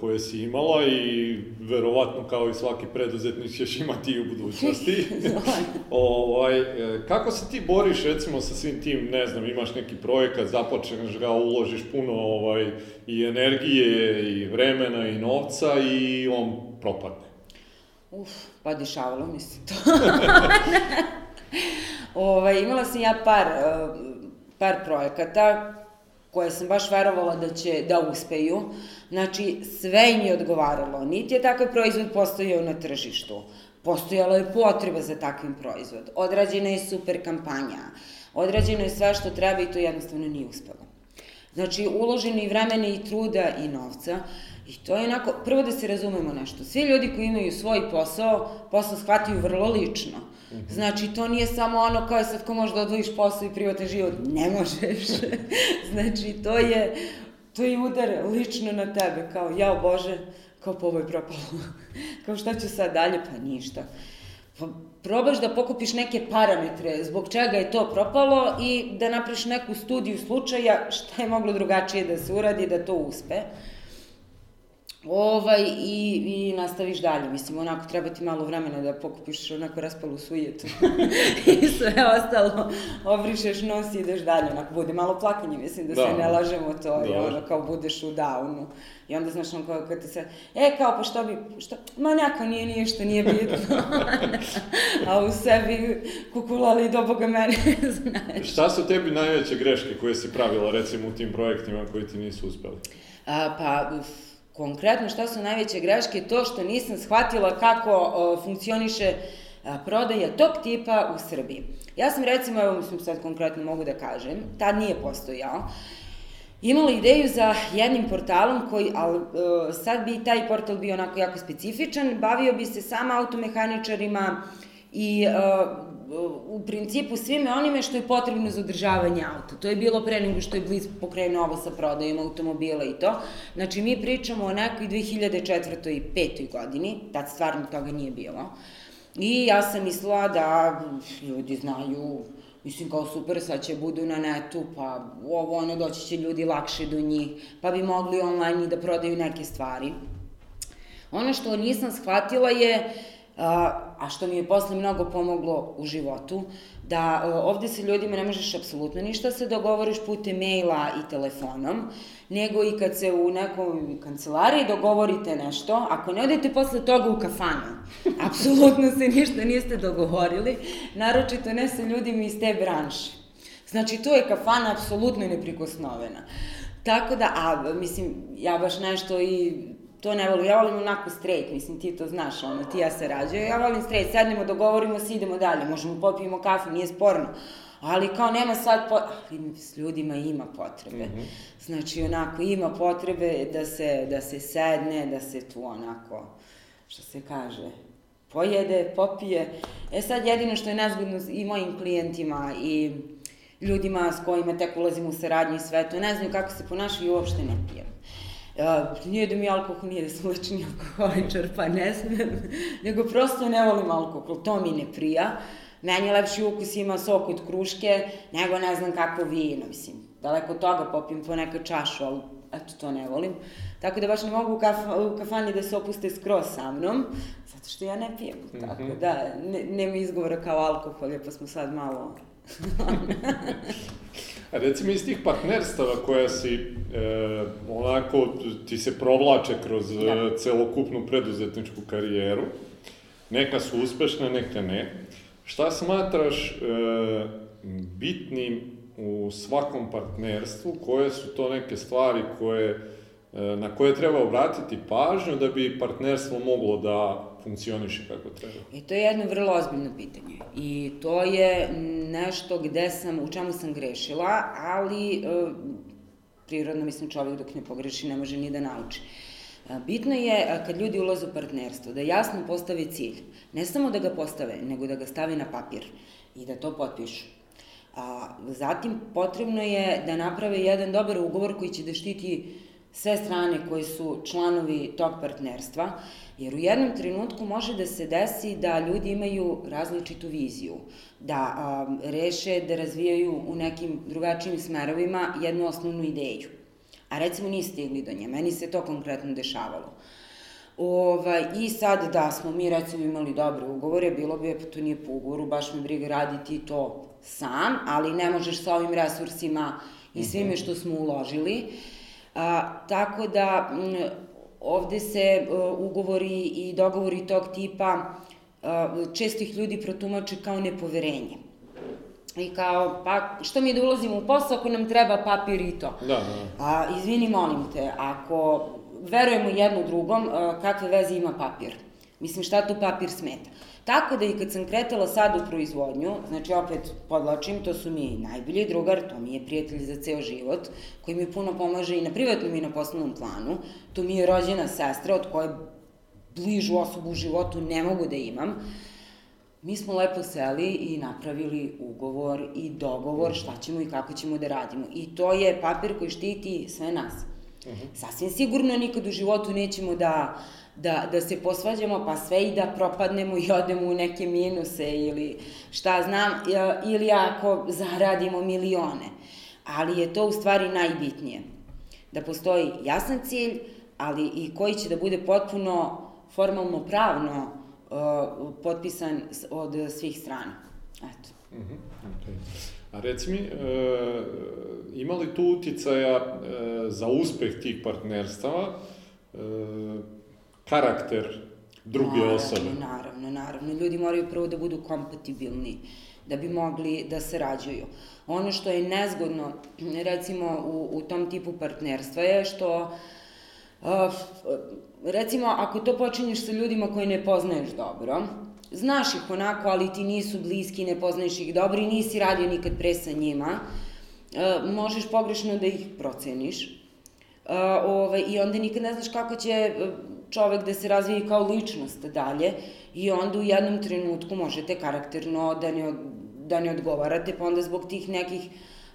koje si imala i verovatno kao i svaki preduzetnik ćeš imati i u budućnosti. *laughs* *laughs* ovaj, e, kako se ti boriš recimo sa svim tim, ne znam, imaš neki projekat, započneš ga, uložiš puno ovaj, i energije i vremena i novca i on propadne? Uf, pa dešavalo mi se to. *laughs* ovaj, imala sam ja par, e, par projekata koje sam baš verovala da će da uspeju. Znači, sve im je odgovaralo. Niti je takav proizvod postojao na tržištu. Postojala je potreba za takvim proizvod. Odrađena je super kampanja. Odrađeno je sve što treba i to jednostavno nije uspelo. Znači, uloženo i vremena i truda i novca. I to je onako, prvo da se razumemo nešto. Svi ljudi koji imaju svoj posao, posao shvataju vrlo lično. Mhm. Znači, to nije samo ono kao sad ko može da odvojiš posao i privatan život. Ne možeš. *laughs* znači, to je, to je udar lično na tebe, kao, jao Bože, kao po ovoj propalo. *laughs* kao šta ću sad dalje? Pa ništa. Pa probaš da pokupiš neke parametre zbog čega je to propalo i da napraviš neku studiju slučaja šta je moglo drugačije da se uradi da to uspe. Ovaj, i, i nastaviš dalje. Mislim, onako, treba ti malo vremena da pokupiš onako raspalu sujetu. *laughs* I sve ostalo obrišeš nos i ideš dalje. Onako, bude malo plakanje, mislim, da, da. se ne lažemo to. Da. I ono, kao budeš u downu. I onda, znaš, on kao, kad ti se, e, kao, pa što bi, što, ma njako nije ništa, nije bitno. *laughs* A u sebi kukulali do boga mene, *laughs* znaš. Šta su tebi najveće greške koje si pravila, recimo, u tim projektima koji ti nisu uspeli? A, pa, Konkretno šta su najveće greške? To što nisam shvatila kako o, funkcioniše a, prodaja tog tipa u Srbiji. Ja sam recimo, evo mislim sad konkretno mogu da kažem, tad nije postojao, imala ideju za jednim portalom koji, ali uh, sad bi taj portal bio onako jako specifičan, bavio bi se sama automehaničarima i uh, u principu svime onime što je potrebno za održavanje auta. To je bilo pre nego što je Blitz pokrenuo ovo sa prodajom automobila i to. Znači, mi pričamo o nekoj 2004. i 5. godini, tad stvarno toga nije bilo. I ja sam mislila da ljudi znaju, mislim kao super, sad će budu na netu, pa ovo ono doći će ljudi lakše do njih, pa bi mogli online da prodaju neke stvari. Ono što nisam shvatila je a što mi je posle mnogo pomoglo u životu, da e, ovde sa ljudima ne možeš apsolutno ništa se dogovoriš putem maila i telefonom, nego i kad se u nekoj kancelariji dogovorite nešto, ako ne odete posle toga u kafanu, *laughs* apsolutno se ništa niste dogovorili, naročito ne sa ljudima iz te branše. Znači, tu je kafana apsolutno neprikosnovena. Tako da, a, mislim, ja baš nešto i to ne volim. Ja volim onako straight, mislim, ti to znaš, ono, ti ja se rađaju. Ja volim straight, sednemo, dogovorimo se, idemo dalje. Možemo popijemo kafu, nije sporno. Ali kao nema sad po... Ali s ljudima ima potrebe. Mm -hmm. Znači, onako, ima potrebe da se, da se sedne, da se tu onako, što se kaže, pojede, popije. E sad, jedino što je nezgodno i mojim klijentima i ljudima s kojima tek ulazim u saradnju i sve to, ne znaju kako se ponašaju i uopšte ne pijem. Uh, nije da mi alkohol, nije da sam lečeni alkoholičar, pa ne smem, *laughs* nego prosto ne volim alkohol, to mi ne prija. Meni lepši ukus ima sok od kruške, nego ne znam kako vino, mislim. Daleko od toga popijem po neka čašu, ali eto, to ne volim. Tako da baš ne mogu u, kaf, u kafani da se opuste skroz sa mnom, zato što ja ne pijem. Mm -hmm. Tako da, ne, nema izgovora kao alkohol, pa smo sad malo *laughs* *laughs* recimo iz tih partnerstava koja si, e, onako, ti se provlače kroz da. E, celokupnu preduzetničku karijeru, neka su uspešne, neka ne. Šta smatraš e, bitnim u svakom partnerstvu, koje su to neke stvari koje, e, na koje treba obratiti pažnju da bi partnerstvo moglo da funkcioniše kako treba? I to je jedno vrlo ozbiljno pitanje. I to je nešto gde sam, u čemu sam grešila, ali e, prirodno mislim čovjek dok ne pogreši ne može ni da nauči. E, bitno je e, kad ljudi ulaze u partnerstvo da jasno postave cilj. Ne samo da ga postave, nego da ga stave na papir i da to potpišu. A, zatim potrebno je da naprave jedan dobar ugovor koji će da štiti sve strane koji su članovi tog partnerstva Jer u jednom trenutku može da se desi da ljudi imaju različitu viziju, da a, reše da razvijaju u nekim drugačijim smerovima jednu osnovnu ideju. a recimo niste stigli do nje. Meni se to konkretno dešavalo. Ovaj, I sad da smo mi recimo imali dobre ugovore, bilo bi, pa to nije po ugovoru, baš me briga raditi to sam, ali ne možeš sa ovim resursima i svime mhm. što smo uložili. A, tako da m, ovde se uh, ugovori i dogovori tog tipa uh, čestih ljudi protumače kao nepoverenje. I kao, pa što mi da ulazimo u posao ako nam treba papir i to? Da, da. A, izvini, molim te, ako verujemo jedno drugom, uh, kakve veze ima papir? Mislim, šta tu papir smeta? Tako da i kad sam kretala sad u proizvodnju, znači opet podlačim, to su mi najbolji drugar, to mi je prijatelj za ceo život, koji mi puno pomaže i na privatnom i na poslovnom planu, to mi je rođena sestra od koje bližu osobu u životu ne mogu da imam. Mi smo lepo seli i napravili ugovor i dogovor šta ćemo i kako ćemo da radimo. I to je papir koji štiti sve nas. Uh mhm. Sasvim sigurno nikad u životu nećemo da da, da se posvađamo pa sve i da propadnemo i odemo u neke minuse ili šta znam, ili ako zaradimo milione. Ali je to u stvari najbitnije. Da postoji jasan cilj, ali i koji će da bude potpuno formalno pravno uh, potpisan od svih strana. Eto. Mm -hmm. okay. A reci mi, e, ima li tu uticaja e, za uspeh tih partnerstava e, karakter druge naravno, osobe. Naravno, naravno. Ljudi moraju prvo da budu kompatibilni da bi mogli da sarađuju. Ono što je nezgodno, recimo, u, u tom tipu partnerstva je što Uh, recimo, ako to počinješ sa ljudima koji ne poznaješ dobro, znaš ih onako, ali ti nisu bliski, ne poznaješ ih dobro i nisi radio nikad pre sa njima, uh, možeš pogrešno da ih proceniš. Uh, ovaj, I onda nikad ne znaš kako će čovek da se razvije kao ličnost dalje i onda u jednom trenutku možete karakterno da ne, da ne odgovarate, pa onda zbog tih nekih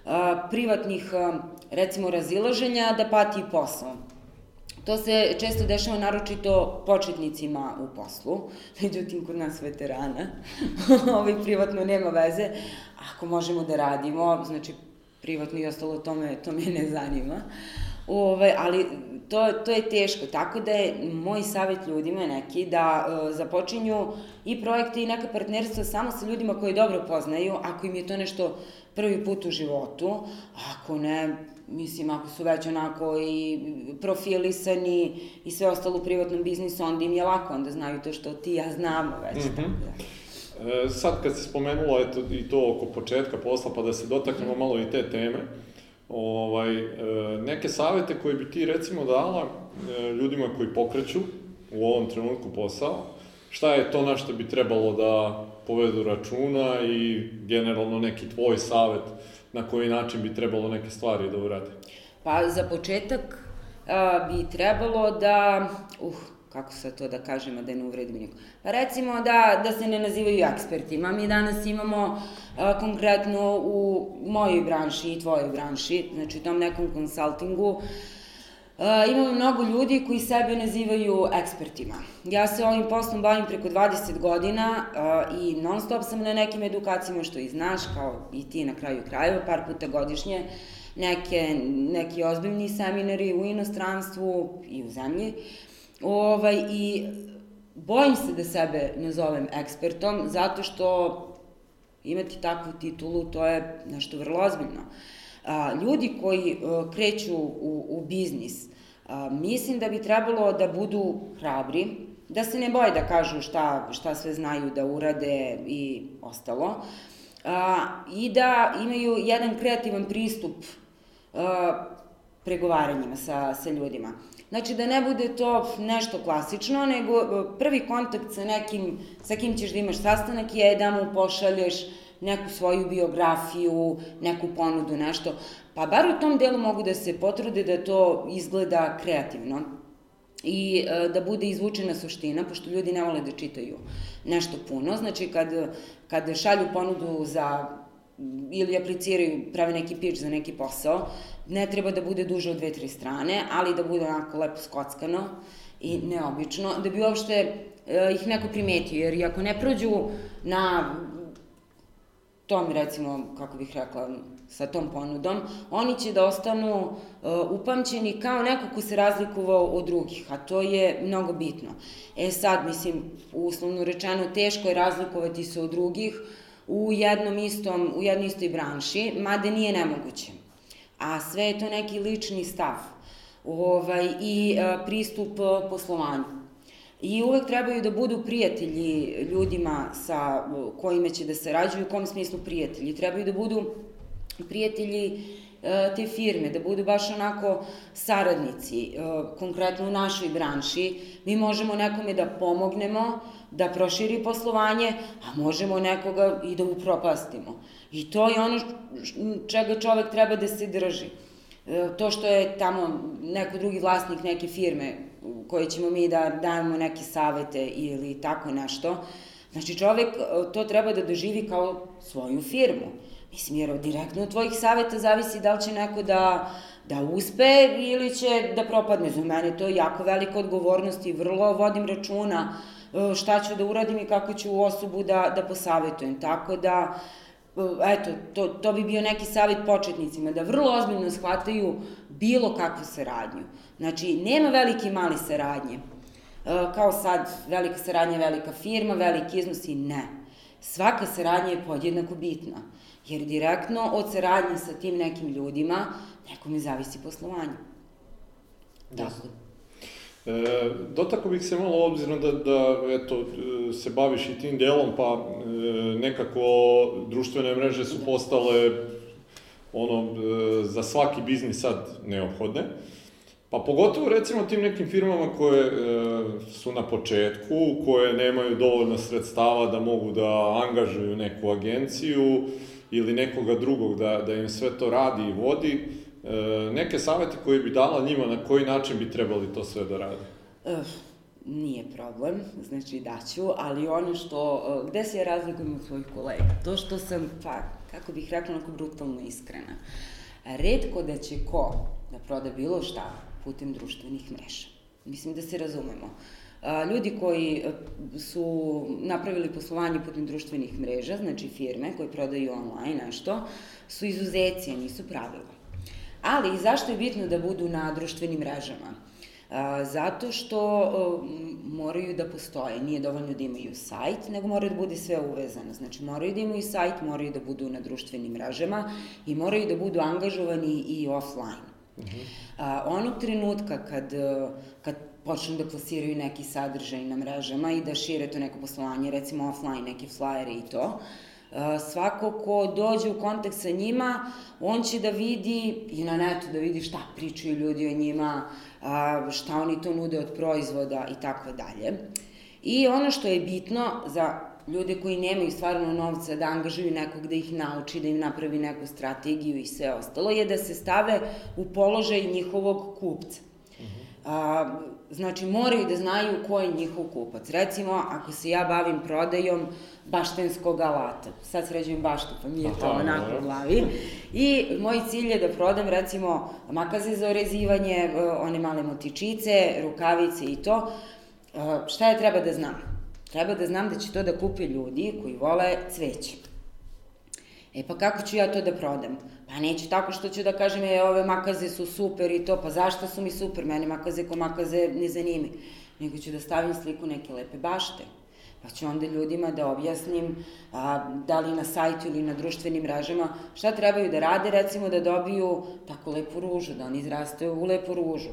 a, privatnih, a, recimo, razilaženja da pati i posao. To se često dešava naročito početnicima u poslu, međutim kod nas veterana, *laughs* ovaj privatno nema veze, ako možemo da radimo, znači privatno i ostalo to me, to me ne zanima. Ove, ovaj, ali to, to je teško, tako da je moj savjet ljudima neki da uh, započinju i projekte i neka partnerstva samo sa ljudima koji dobro poznaju, ako im je to nešto prvi put u životu, ako ne, mislim, ako su već onako i profilisani i sve ostalo u privatnom biznisu, onda im je lako, onda znaju to što ti ja znamo već. Mm -hmm. tako da. E, sad kad si spomenula eto, i to oko početka posla, pa da se dotaknemo malo i te teme, ovaj, e, neke savete koje bi ti recimo dala e, ljudima koji pokreću u ovom trenutku posao, šta je to na što bi trebalo da povedu računa i generalno neki tvoj savet na koji način bi trebalo neke stvari da urade? Pa za početak a, bi trebalo da, uh, kako se to da kažemo, da ne uvredim nikog. Pa recimo da, da se ne nazivaju ekspertima. Mi danas imamo a, konkretno u mojoj branši i tvojoj branši, znači u tom nekom konsultingu, a, imamo mnogo ljudi koji sebe nazivaju ekspertima. Ja se ovim poslom bavim preko 20 godina a, i non stop sam na nekim edukacijama što i znaš, kao i ti na kraju krajeva, par puta godišnje, neke, neki ozbiljni seminari u inostranstvu i u zemlji. Ovaj, I bojim se da sebe nazovem ekspertom, zato što imati takvu titulu, to je nešto vrlo ozbiljno. A, ljudi koji a, e, kreću u, u biznis, a, mislim da bi trebalo da budu hrabri, da se ne boje da kažu šta, šta sve znaju da urade i ostalo, a, i da imaju jedan kreativan pristup a, pregovaranjima sa, sa ljudima. Znači da ne bude to nešto klasično, nego e, prvi kontakt sa nekim, sa kim ćeš da imaš sastanak je da mu pošalješ neku svoju biografiju, neku ponudu, nešto. Pa bar u tom delu mogu da se potrude da to izgleda kreativno i e, da bude izvučena suština, pošto ljudi ne vole da čitaju nešto puno. Znači, kad, kad šalju ponudu za ili apliciraju, prave neki pitch za neki posao, ne treba da bude duže od dve, tri strane, ali da bude onako lepo skockano i neobično, da bi uopšte e, ih neko primetio, jer ako ne prođu na tom, recimo, kako bih rekla, sa tom ponudom, oni će da ostanu uh, upamćeni kao neko ko se razlikovao od drugih, a to je mnogo bitno. E sad, mislim, uslovno rečeno, teško je razlikovati se od drugih u jednom istom, u jednoj istoj branši, mada nije nemoguće. A sve je to neki lični stav ovaj, i uh, pristup uh, poslovanju. I uvek trebaju da budu prijatelji ljudima sa kojima će da sarađuju, u kom smislu prijatelji. Trebaju da budu prijatelji e, te firme, da budu baš onako saradnici, e, konkretno u našoj branši, mi možemo nekome da pomognemo, da proširi poslovanje, a možemo nekoga i da upropastimo. I to je ono čega čovek treba da se drži. E, to što je tamo neko drugi vlasnik neke firme koje ćemo mi da dajemo neke savete ili tako nešto, znači čovek e, to treba da doživi kao svoju firmu. Mislim, jer direktno od tvojih saveta zavisi da li će neko da, da uspe ili će da propadne. Za mene to je jako velika odgovornost i vrlo vodim računa e, šta ću da uradim i kako ću osobu da, da posavetujem. Tako da, eto, to, to bi bio neki savjet početnicima, da vrlo ozbiljno shvataju bilo kakvu saradnju. Znači, nema velike i male saradnje. E, kao sad, velika saradnja je velika firma, veliki iznos i ne. Svaka saradnja je podjednako bitna, jer direktno od saradnje sa tim nekim ljudima nekome zavisi poslovanje. Tako. E, dotako bih se malo obzirom da, da eto, se baviš i tim delom, pa e, nekako društvene mreže su postale ono, e, za svaki biznis sad neophodne. Pa pogotovo recimo tim nekim firmama koje e, su na početku, koje nemaju dovoljno sredstava da mogu da angažuju neku agenciju ili nekoga drugog da, da im sve to radi i vodi, neke savete koje bi dala njima na koji način bi trebali to sve da rade? Uh, nije problem, znači daću, ali ono što, uh, gde se ja razlikujem od svojih kolega? To što sam, pa, kako bih rekla, onako brutalno iskrena. Redko da će ko da proda bilo šta putem društvenih mreža. Mislim da se razumemo. Ljudi koji su napravili poslovanje putem društvenih mreža, znači firme koje prodaju online nešto, su izuzeci, nisu pravila. Ali zašto je bitno da budu na društvenim mrežama? Zato što moraju da postoje, nije dovoljno da imaju sajt, nego moraju da bude sve uvezano. Znači moraju da imaju sajt, moraju da budu na društvenim mrežama i moraju da budu angažovani i offline. Uh -huh. A, onog trenutka kad, kad počnu da plasiraju neki sadržaj na mrežama i da šire to neko poslovanje, recimo offline, neke flyere i to, svako ko dođe u kontakt sa njima, on će da vidi i na netu da vidi šta pričaju ljudi o njima, šta oni to nude od proizvoda i tako dalje. I ono što je bitno za ljude koji nemaju stvarno novca da angažuju nekog da ih nauči, da im napravi neku strategiju i sve ostalo, je da se stave u položaj njihovog kupca. A, znači, moraju da znaju ko je njihov kupac. Recimo, ako se ja bavim prodajom baštenskog alata, sad sređujem baštu, pa mi je to onako u glavi, i moj cilj je da prodam, recimo, makaze za orezivanje, e, one male motičice, rukavice i to, e, šta je treba da znam? Treba da znam da će to da kupe ljudi koji vole cveće. E pa kako ću ja to da prodam? Pa neću tako što ću da kažem, je, ove makaze su super i to, pa zašto su mi super, mene makaze ko makaze ne zanime. Nego ću da stavim sliku neke lepe bašte. Pa ću onda ljudima da objasnim, a, da li na sajtu ili na društvenim mrežama, šta trebaju da rade, recimo da dobiju tako lepu ružu, da oni izrastaju u lepu ružu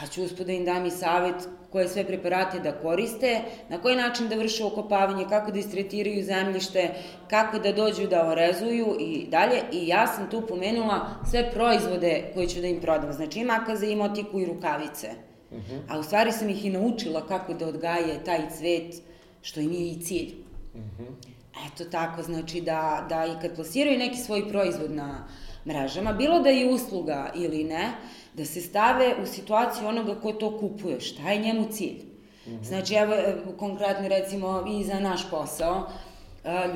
pa ću uspod da im dam i savet koje sve preparate da koriste, na koji način da vrše okopavanje, kako da istretiraju zemljište, kako da dođu da orezuju i dalje. I ja sam tu pomenula sve proizvode koje ću da im prodam. Znači i makaze, i motiku, i rukavice. Uh mhm. -huh. A u stvari sam ih i naučila kako da odgaje taj cvet, što im je i cilj. Uh mhm. -huh. Eto tako, znači da, da i kad plasiraju neki svoj proizvod na mrežama, bilo da je usluga ili ne, da se stave u situaciju onoga ko to kupuje, šta je njemu cilj. Mm -hmm. Znači, evo, konkretno recimo i za naš posao,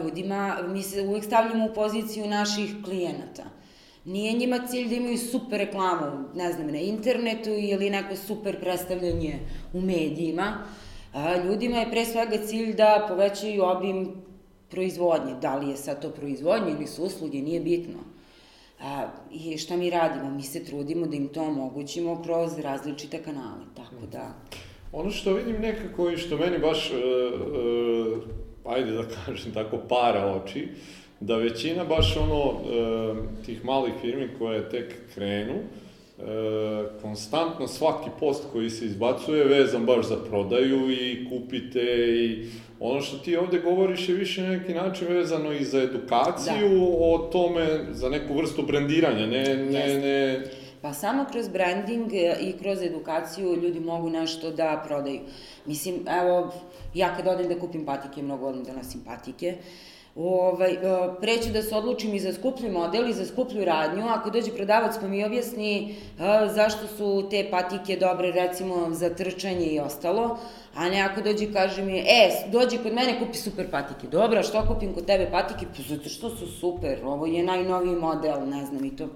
ljudima, mi se uvek stavljamo u poziciju naših klijenata. Nije njima cilj da imaju super reklamu, ne znam, na internetu ili neko super predstavljanje u medijima. Ljudima je pre svega cilj da povećaju obim proizvodnje. Da li je sad to proizvodnje ili su usluge, nije bitno A, I šta mi radimo? Mi se trudimo da im to omogućimo kroz različite kanale, tako da... Ono što vidim nekako i što meni baš, e, e, ajde da kažem tako, para oči, da većina baš ono, e, tih malih firmi koje tek krenu, e, konstantno svaki post koji se izbacuje vezan baš za prodaju i kupite i ono što ti ovde govoriš je više na neki način vezano i za edukaciju da. o tome, za neku vrstu brendiranja, ne, ne, ne... Pa samo kroz branding e, i kroz edukaciju ljudi mogu nešto da prodaju. Mislim, evo, ja kad odem da kupim patike, mnogo volim da nosim patike, uh, ovaj, e, preću da se odlučim i za skuplji model i za skuplju radnju, ako dođe prodavac pa mi objasni e, zašto su te patike dobre recimo za trčanje i ostalo, a ne ako dođe i kaže mi, e, dođi kod mene kupi super patike. Dobro, što kupim kod tebe patike? Pa zato što su super, ovo je najnoviji model, ne znam i to.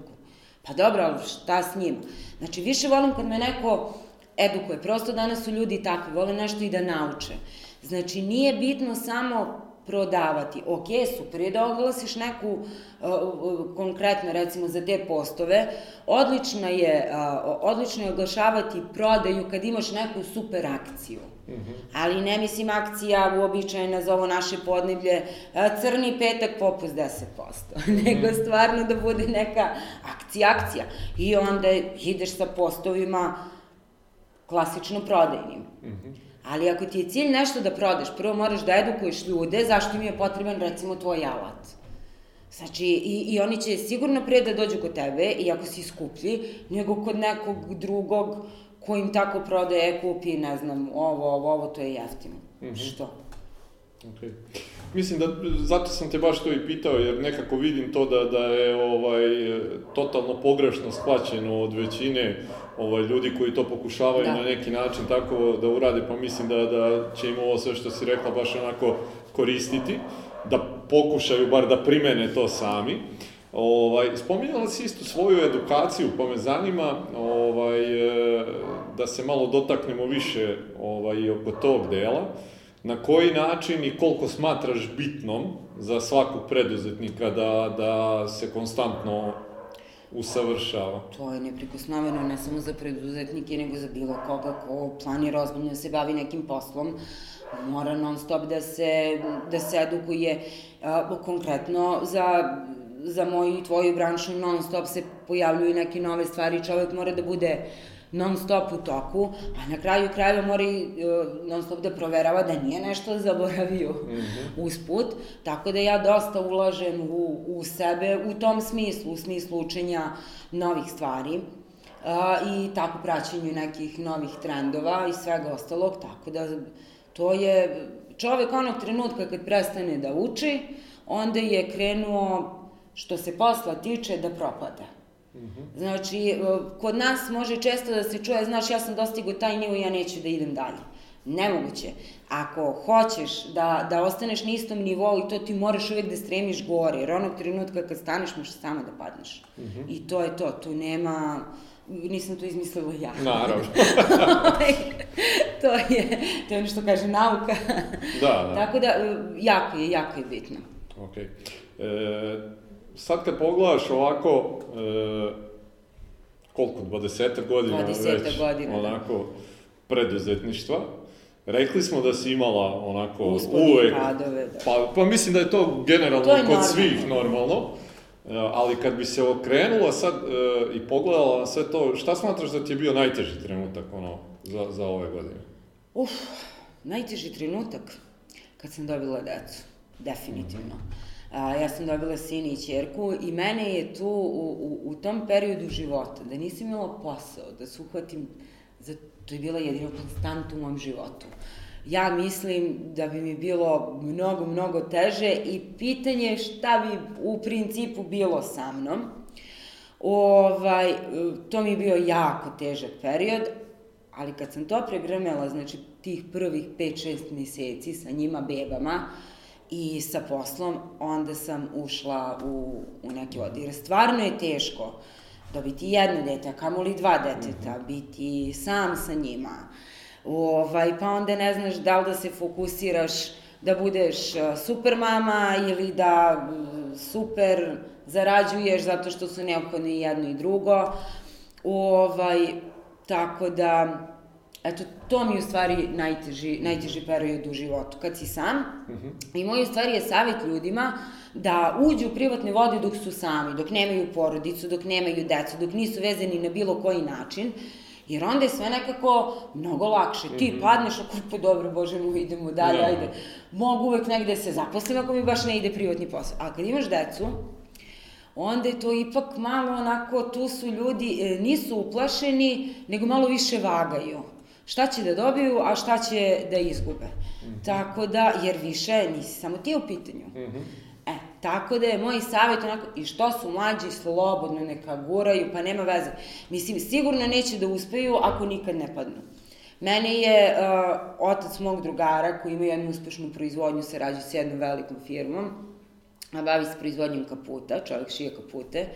Pa dobro, ali šta s njim? Znači, više volim kad me neko edukuje. Prosto danas su ljudi takvi, vole nešto i da nauče. Znači, nije bitno samo prodavati. Ok, super je da oglasiš neku, uh, uh, konkretno recimo za te postove, odlično je, uh, odlično je oglašavati prodaju kad imaš neku super akciju. Mm -hmm. Ali ne mislim akcija uobičajena za ovo naše podneblje, crni petak popust 10%, mm -hmm. nego stvarno da bude neka akcija, akcija. I onda ideš sa postovima klasično prodajnim. Mm -hmm. Ali ako ti je cilj nešto da prodaš, prvo moraš da edukuješ ljude zašto im je potreban recimo tvoj alat. Znači, i, i oni će sigurno pre da dođu kod tebe, i ako si skuplji, nego kod nekog drugog ko im tako prodaje, kupi, ne znam, ovo, ovo, ovo, to je jeftino. Mm -hmm. Što? Okay. Mislim da, zato sam te baš to i pitao, jer nekako vidim to da, da je ovaj, totalno pogrešno shvaćeno od većine ovaj, ljudi koji to pokušavaju da. na neki način tako da urade, pa mislim da, da će im ovo sve što si rekla baš onako koristiti, da pokušaju bar da primene to sami. Ovaj, spominjala si isto svoju edukaciju, pa me zanima ovaj, da se malo dotaknemo više ovaj, oko tog dela na koji način i koliko smatraš bitnom za svakog preduzetnika da, da se konstantno usavršava? To je neprikosnoveno ne samo za preduzetnike, nego za bilo koga ko planira ozbiljno da se bavi nekim poslom. Mora non stop da se, da se edukuje. Konkretno za za moju i tvoju branšu non stop se pojavljuju neke nove stvari, čovek mora da bude uh, non stop u toku, a na kraju krajeva mora i uh, non stop da proverava da nije nešto *laughs* zaboravio mm -hmm. usput, tako da ja dosta ulažem u, u sebe u tom smislu, u smislu učenja novih stvari uh, i tako praćenju nekih novih trendova i svega ostalog, tako da to je čovek onog trenutka kad prestane da uči, onda je krenuo što se posla tiče da propada. Znači, e, kod nas može često da se čuje, znaš, ja sam dostigo taj nivo i ja neću da idem dalje. Nemoguće. Ako hoćeš da, da ostaneš na istom nivou i to ti moraš uvek da stremiš gore, jer onog trenutka kad staneš možeš samo da padneš. Mm -hmm. I to je to, tu nema, nisam to izmislila ja. Naravno. *laughs* to je, to je ono što kaže nauka. da, da. Tako da, e, jako je, jako je bitno. Okay. E, sad kad pogledaš ovako, e, koliko, 20 godina 20 već, godina, da. onako, preduzetništva, Rekli smo da si imala onako Usponi uvek... Padove, da. Pa, pa mislim da je to generalno to je kod normalno. svih normalno. E, ali kad bi se okrenula sad e, i pogledala sve to, šta smatraš da ti je bio najteži trenutak ono, za, za ove godine? Uf, najteži trenutak kad sam dobila decu, definitivno. Mm -hmm. A, ja sam dobila sina i čerku i mene je tu u, u, u tom periodu života, da nisam imala posao, da se uhvatim, za, to je bila jedina konstanta u mom životu. Ja mislim da bi mi bilo mnogo, mnogo teže i pitanje šta bi u principu bilo sa mnom. Ovaj, to mi je bio jako težak period, ali kad sam to pregrmela, znači tih prvih 5-6 meseci sa njima bebama, i sa poslom, onda sam ušla u, u neki od. Jer stvarno je teško dobiti jedno dete, a kamoli dva deteta, mm -hmm. biti sam sa njima. Ovaj, pa onda ne znaš da li da se fokusiraš da budeš uh, super mama ili da uh, super zarađuješ zato što su neophodne i jedno i drugo. Ovaj, tako da, eto, to mi je u stvari najteži, najteži period u životu, kad si sam. Mm -hmm. I moj u stvari je savjet ljudima da uđu u privatne vode dok su sami, dok nemaju porodicu, dok nemaju decu, dok nisu vezani na bilo koji način. Jer onda je sve nekako mnogo lakše. Ti mm -hmm. padneš, ako pa dobro, bože mu, idemo dalje, ja. ajde. Mogu uvek negde se zaposlim ako mi baš ne ide privatni posao. A kad imaš decu, onda je to ipak malo onako, tu su ljudi, e, nisu uplašeni, nego malo više vagaju. Šta će da dobiju, a šta će da izgube. Mm -hmm. Tako da, jer više nisi samo ti u pitanju. Mm -hmm. E, tako da je moj savjet onako, i što su mlađi, slobodno neka guraju, pa nema veze. Mislim, sigurno neće da uspeju ako nikad ne padnu. Mene je uh, otac mog drugara koji ima jednu uspešnu proizvodnju, se rađa s jednom velikom firmom, a bavi se proizvodnjom kaputa, čovjek šije kapute.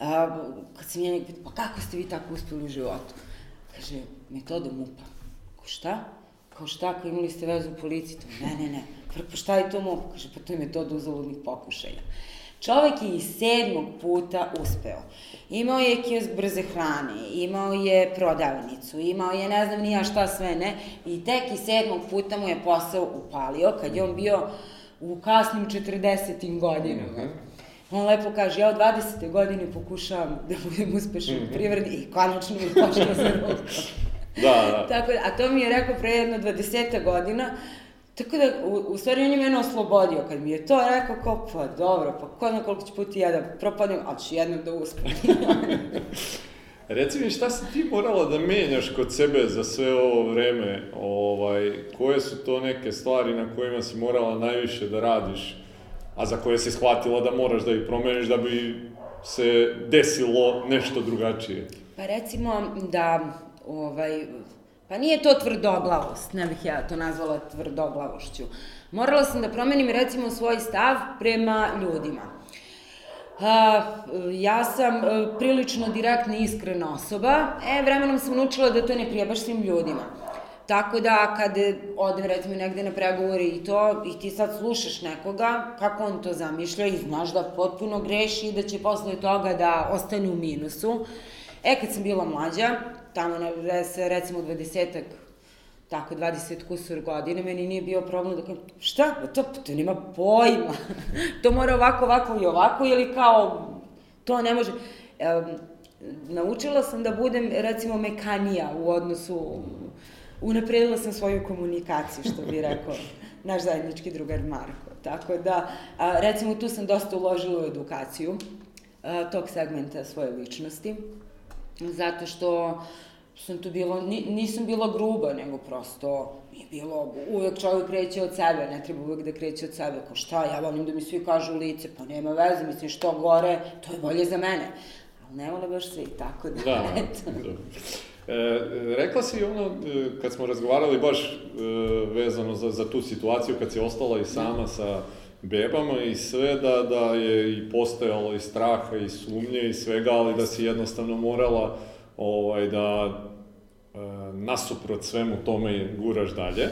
A, kad sam njega pitao, pa kako ste vi tako uspeli u životu? Kaže, metoda MUPA. Ko šta? Kao šta, kao imali ste vezu u policiji? To, ne, ne, ne. Pa šta je to MUP? Kaže, pa to je metoda uzaludnih pokušaja. Čovek je iz sedmog puta uspeo. Imao je kiosk brze hrane, imao je prodavnicu, imao je ne znam nija šta sve ne, i tek iz sedmog puta mu je posao upalio, kad je on bio u kasnim 40. godinama. Mm -hmm. On lepo kaže, ja od 20. godine pokušavam da budem uspešan mm -hmm. privredni i konačno mi pošla za ruku. Da, da. *laughs* Tako da, a to mi je rekao pre jedno 20 godina, Tako da, u, u stvari on je mene oslobodio kad mi je to rekao, kao, pa dobro, pa ko zna koliko ću puti ja da propadnem, ali ću jednom da uspem. *laughs* Reci mi šta si ti morala da menjaš kod sebe za sve ovo vreme, ovaj, koje su to neke stvari na kojima si morala najviše da radiš, a za koje si shvatila da moraš da ih promeniš da bi se desilo nešto drugačije? Pa recimo da, ovaj, pa nije to tvrdoglavost, ne bih ja to nazvala tvrdoglavošću. Morala sam da promenim recimo svoj stav prema ljudima. A, ja sam e, prilično direktna i iskrena osoba, e, vremenom sam naučila da to ne prije baš svim ljudima. Tako da, kad odem recimo negde na pregovori i to, i ti sad slušaš nekoga, kako on to zamišlja i znaš da potpuno greši i da će posle toga da ostane u minusu. E, kad sam bila mlađa, tamo na, recimo 20 tako 20 kusur godine, meni nije bio problem da kažem, šta, to, to nema pojma, *laughs* to mora ovako, ovako i ovako, ili kao, to ne može. E, naučila sam da budem, recimo, mekanija u odnosu, unapredila sam svoju komunikaciju, što bi rekao *laughs* naš zajednički drugar Marko. Tako da, a, recimo, tu sam dosta uložila u edukaciju a, tog segmenta svoje ličnosti, zato što sam tu bilo, nisam bila gruba, nego prosto mi je bilo, uvek čovjek kreće od sebe, ne treba uvek da kreće od sebe, ko šta, ja volim da mi svi kažu u lice, pa nema veze, mislim što gore, to je bolje za mene. Ali ne vole baš svi, tako da, da eto. Da. E, rekla si ono, e, kad smo razgovarali baš e, vezano za, za tu situaciju, kad si ostala i sama da. sa bebama i sve, da, da je i postojalo i straha i sumnje i svega, ali da si jednostavno morala ovaj, da e, nasuprot svemu tome guraš dalje.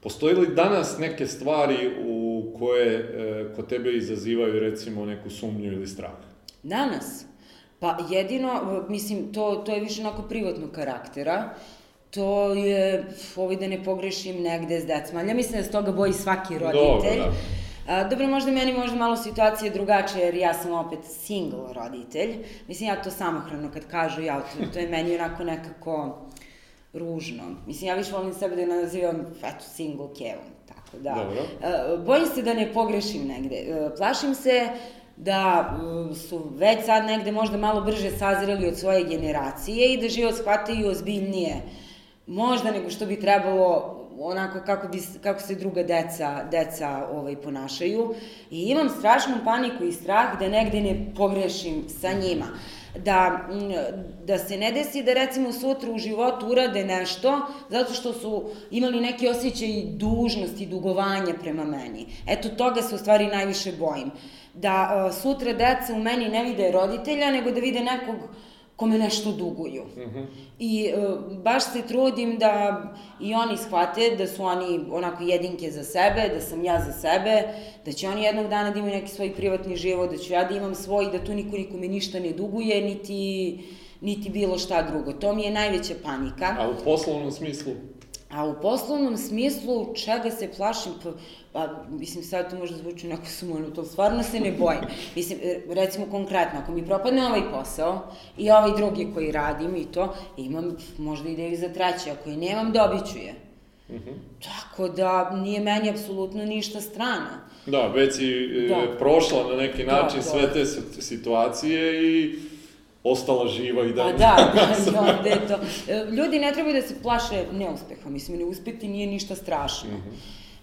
Postoji li danas neke stvari u koje e, kod tebe izazivaju recimo neku sumnju ili strah? Danas? Pa jedino, mislim, to, to je više onako privatnog karaktera. To je, ovaj da ne pogrešim negde s decima. Ja mislim da se toga boji svaki roditelj. Dobro, da A, dobro, možda meni možda malo situacija drugačija, jer ja sam opet single roditelj. Mislim, ja to samohrano kad kažu ja, to, to je meni onako nekako ružno. Mislim, ja više volim sebe da nazivam, eto, single kevom, tako da. Dobro. A, bojim se da ne pogrešim negde. A, plašim se da su već sad negde možda malo brže sazirali od svoje generacije i da život shvataju ozbiljnije možda nego što bi trebalo onako kako, bi, kako se druga deca, deca ovaj, ponašaju. I imam strašnu paniku i strah da negde ne pogrešim sa njima. Da, da se ne desi da recimo sutra u životu urade nešto zato što su imali neki osjećaj dužnosti dugovanja prema meni. Eto, toga se u stvari najviše bojim. Da uh, sutra deca u meni ne vide roditelja, nego da vide nekog kome nešto duguju. Mm. -hmm. I e, baš se trudim da i oni shvate da su oni onako jedinke za sebe, da sam ja za sebe, da će oni jednog dana da imaju neki svoj privatni život, da ću ja da imam svoj, da tu niko nikome ništa ne duguje, niti, niti bilo šta drugo. To mi je najveća panika. A u poslovnom smislu? A u poslovnom smislu, čega se plašim, pa, pa mislim, sad to možda zvuči onako sumano, to stvarno se ne bojim. Mislim, recimo konkretno, ako mi propadne ovaj posao i ovaj drugi koji radim i to, imam možda ideju za treći, ako je nemam, dobit ću je. Mm -hmm. Tako da nije meni apsolutno ništa strano. Da, već si e, Da. prošla na neki način da. sve te si- situacije i ostala živa i Pa dalje. *laughs* da, da, onda je to. E, Ljudi ne trebaju da se plaše neuspeha, mislim, neuspeti nije ništa strašno.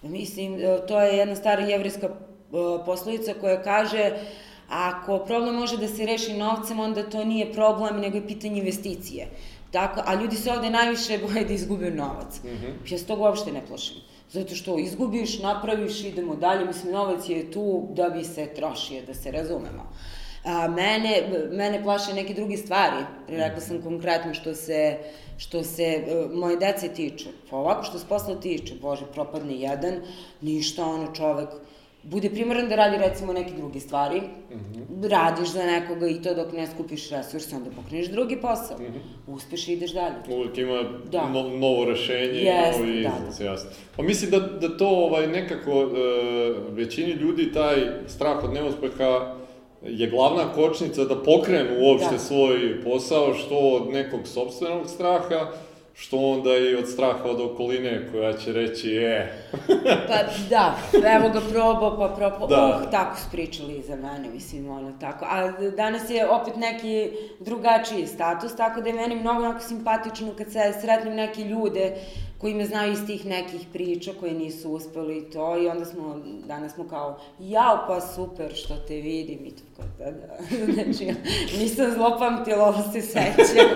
Mislim, e, to je jedna stara jevrijska e, poslovica koja kaže ako problem može da se reši novcem, onda to nije problem, nego je pitanje investicije. Tako, a ljudi se ovde najviše boje da izgube novac. Ja se toga uopšte ne plašim. Zato što izgubiš, napraviš, idemo dalje. Mislim, novac je tu da bi se trošio, da se razumemo. A, mene, mene plaše neke druge stvari. Rekla sam konkretno što se, što se e, moje dece tiče. Pa ovako što se posla tiče, bože, propadne jedan, ništa, ono čovek bude primoran da radi recimo neke druge stvari, radiš za nekoga i to dok ne skupiš resurse, onda pokreneš drugi posao. Uspeš i ideš dalje. Uvijek ima Da. no, novo rešenje Jest, i novi da, izlaz, jasno. Pa mislim da, da to ovaj, nekako e, većini ljudi taj strah od neuspeha je glavna kočnica da pokrenu uopšte Da. svoj posao, što od nekog sobstvenog straha, što onda i od straha od okoline koja će reći, e, *laughs* Pa da, evo ga probao, pa probao, Da. uh, tako su pričali za mene, mislim, ono, tako. A danas je opet neki drugačiji status, tako da je meni mnogo onako simpatično kad se sretnem neke ljude koji me znaju iz tih nekih priča koji nisu uspeli i to i onda smo, danas smo kao, jao pa super što te vidim i to kao, da, da, *laughs* znači, nisam zlopamtila, ovo se sećam.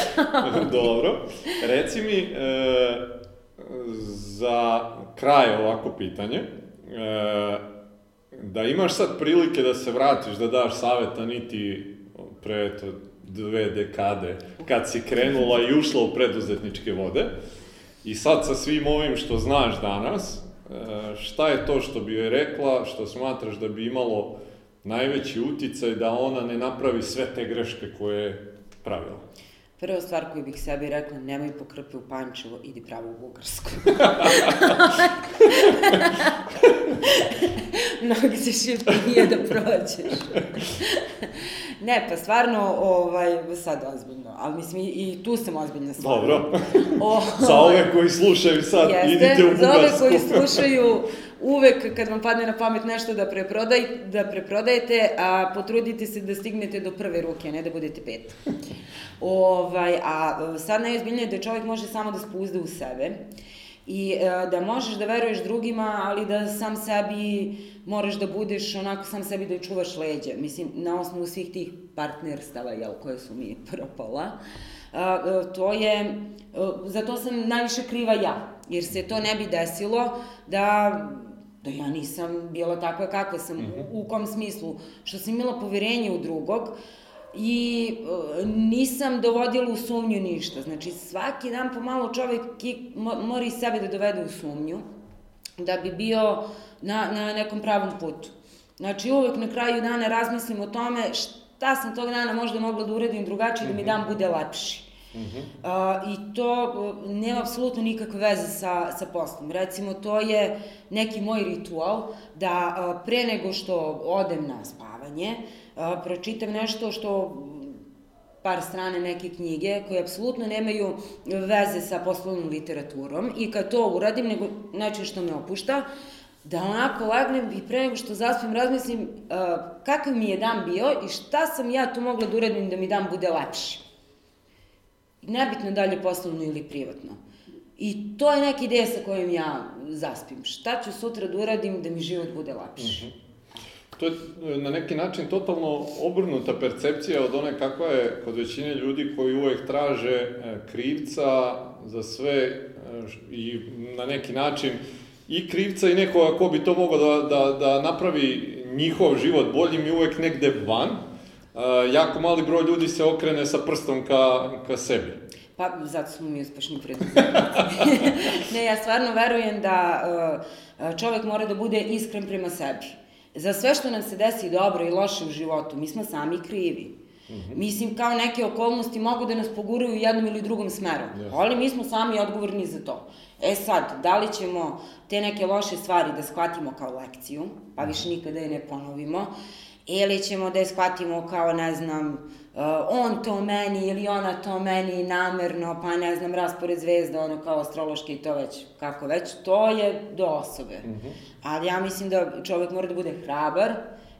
*laughs* Dobro. Reci mi, e, za kraj ovako pitanje, e, da imaš sad prilike da se vratiš, da daš saveta niti pre eto, dve dekade, kad si krenula i ušla u preduzetničke vode, i sad sa svim ovim što znaš danas, e, šta je to što bi joj rekla, što smatraš da bi imalo najveći uticaj da ona ne napravi sve te greške koje je pravila? Prva stvar koju bih sebi rekla, nemoj po krpe u Pančevo, idi pravo u Bugarsku. *laughs* Mnogi se šipnije da prođeš. ne, pa stvarno, ovaj, sad ozbiljno, ali mislim i, i tu sam ozbiljna stvarno. Dobro. *laughs* O, Za ove koji slušaju sad, idite u za ove Bugarsku. koji slušaju, uvek kad vam padne na pamet nešto da, preprodaj, da preprodajete, a potrudite se da stignete do prve ruke, a ne da budete pet. Ovaj, a sad najozbiljnije je da čovjek može samo da spuzda u sebe i e, da možeš da veruješ drugima, ali da sam sebi moraš da budeš onako sam sebi da čuvaš leđa. Mislim, na osnovu svih tih partnerstava, jel, koje su mi *laughs* propala, a, e, to je, e, za to sam najviše kriva ja, jer se to ne bi desilo da da ja nisam bila takva kakva sam, u, u kom smislu, što sam imala poverenje u drugog, i e, nisam dovodila u sumnju ništa. Znači, svaki dan pomalo čovek ki- mo- mora i sebe da dovede u sumnju, da bi bio na, na nekom pravom putu. Znači, uvek na kraju dana razmislim o tome šta sam tog dana možda mogla da uradim drugačije, da mi dan bude lepši. A, I to uh, nema apsolutno nikakve veze sa, sa poslom. Recimo, to je neki moj ritual da a, pre nego što odem na spavanje, a, pročitam nešto što mm, par strane neke knjige koje apsolutno nemaju veze sa poslovnom literaturom i kad to uradim, nego nečem što me opušta, da onako legnem i pre nego što zaspim razmislim kakav mi je dan bio i šta sam ja tu mogla da uradim da mi dan bude lepši nebitno da li je poslovno ili privatno. I to je neka ideja sa kojom ja zaspim. Šta ću sutra da uradim da mi život bude lepši? To je na neki način totalno obrnuta percepcija od one kakva je kod većine ljudi koji uvek traže e, krivca za sve e, i na neki način i krivca i nekoga ko bi to mogao da, da, da napravi njihov život boljim i uvek negde van, jako mali broj ljudi se okrene sa prstom ka, ka sebi. Pa, zato smo mi uspešni preduzetnici. *laughs* ne, ja stvarno verujem da uh, čovek mora da bude iskren prema sebi. Za sve što nam se desi dobro i loše u životu, mi smo sami krivi. Mm -hmm. Mislim, kao neke okolnosti mogu da nas poguraju u jednom ili drugom smeru, yes. ali mi smo sami odgovorni za to. E sad, da li ćemo te neke loše stvari da shvatimo kao lekciju, pa više nikada je ne ponovimo, ili ćemo da je shvatimo kao, ne znam, on to meni ili ona to meni namerno, pa ne znam, raspored zvezda, ono kao astrološki to već, kako već, to je do osobe. Mm -hmm. Ali ja mislim da čovek mora da bude hrabar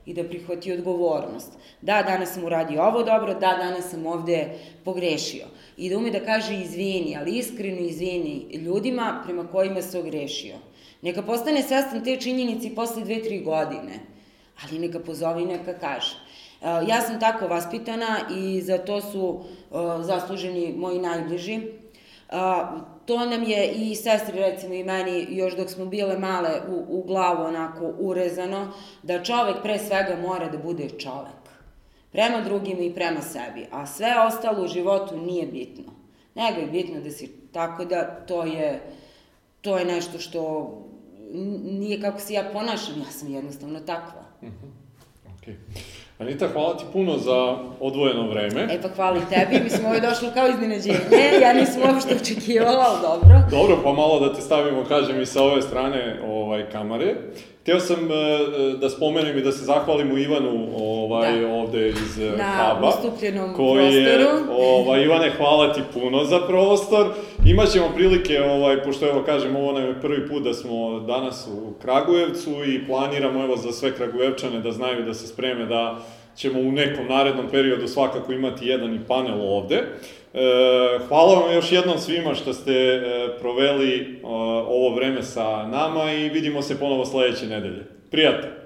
i da prihvati odgovornost. Da, danas sam uradio ovo dobro, da, danas sam ovde pogrešio. I da ume da kaže izvini, ali iskreno izvini ljudima prema kojima se ogrešio. Neka postane svestan te činjenici posle dve, tri godine ali neka pozove i neka kaže. E, ja sam tako vaspitana i za to su e, zasluženi moji najbliži. E, to nam je i sestri, recimo i meni, još dok smo bile male u, u glavu onako urezano, da čovek pre svega mora da bude čovek. Prema drugim i prema sebi. A sve ostalo u životu nije bitno. Nego je bitno da si, tako da to je, to je nešto što nije kako se ja ponašam, ja sam jednostavno takva. Mm -hmm. okay. Anita, hvala ti puno za odvojeno vreme. E pa hvala i tebi, mislim ovo je došlo kao iznenađenje, ja nisam uopšte očekivala, ali dobro. Dobro, pa malo da te stavimo, kažem, i sa ove strane ovaj, kamere. Htio sam uh, da spomenem i da se zahvalim u Ivanu ovaj, da. ovde iz uh, Na Haba. Na ustupljenom koji prostoru. Je, ovaj, Ivane, hvala ti puno za prostor. Imaćemo prilike, ovaj, pošto evo kažem, ovo nam je prvi put da smo danas u Kragujevcu i planiramo evo za sve Kragujevčane da znaju da se spreme da ćemo u nekom narednom periodu svakako imati jedan i panel ovde. E, hvala vam još jednom svima što ste e, proveli e, ovo vreme sa nama i vidimo se ponovo sledeće nedelje. Prijatno!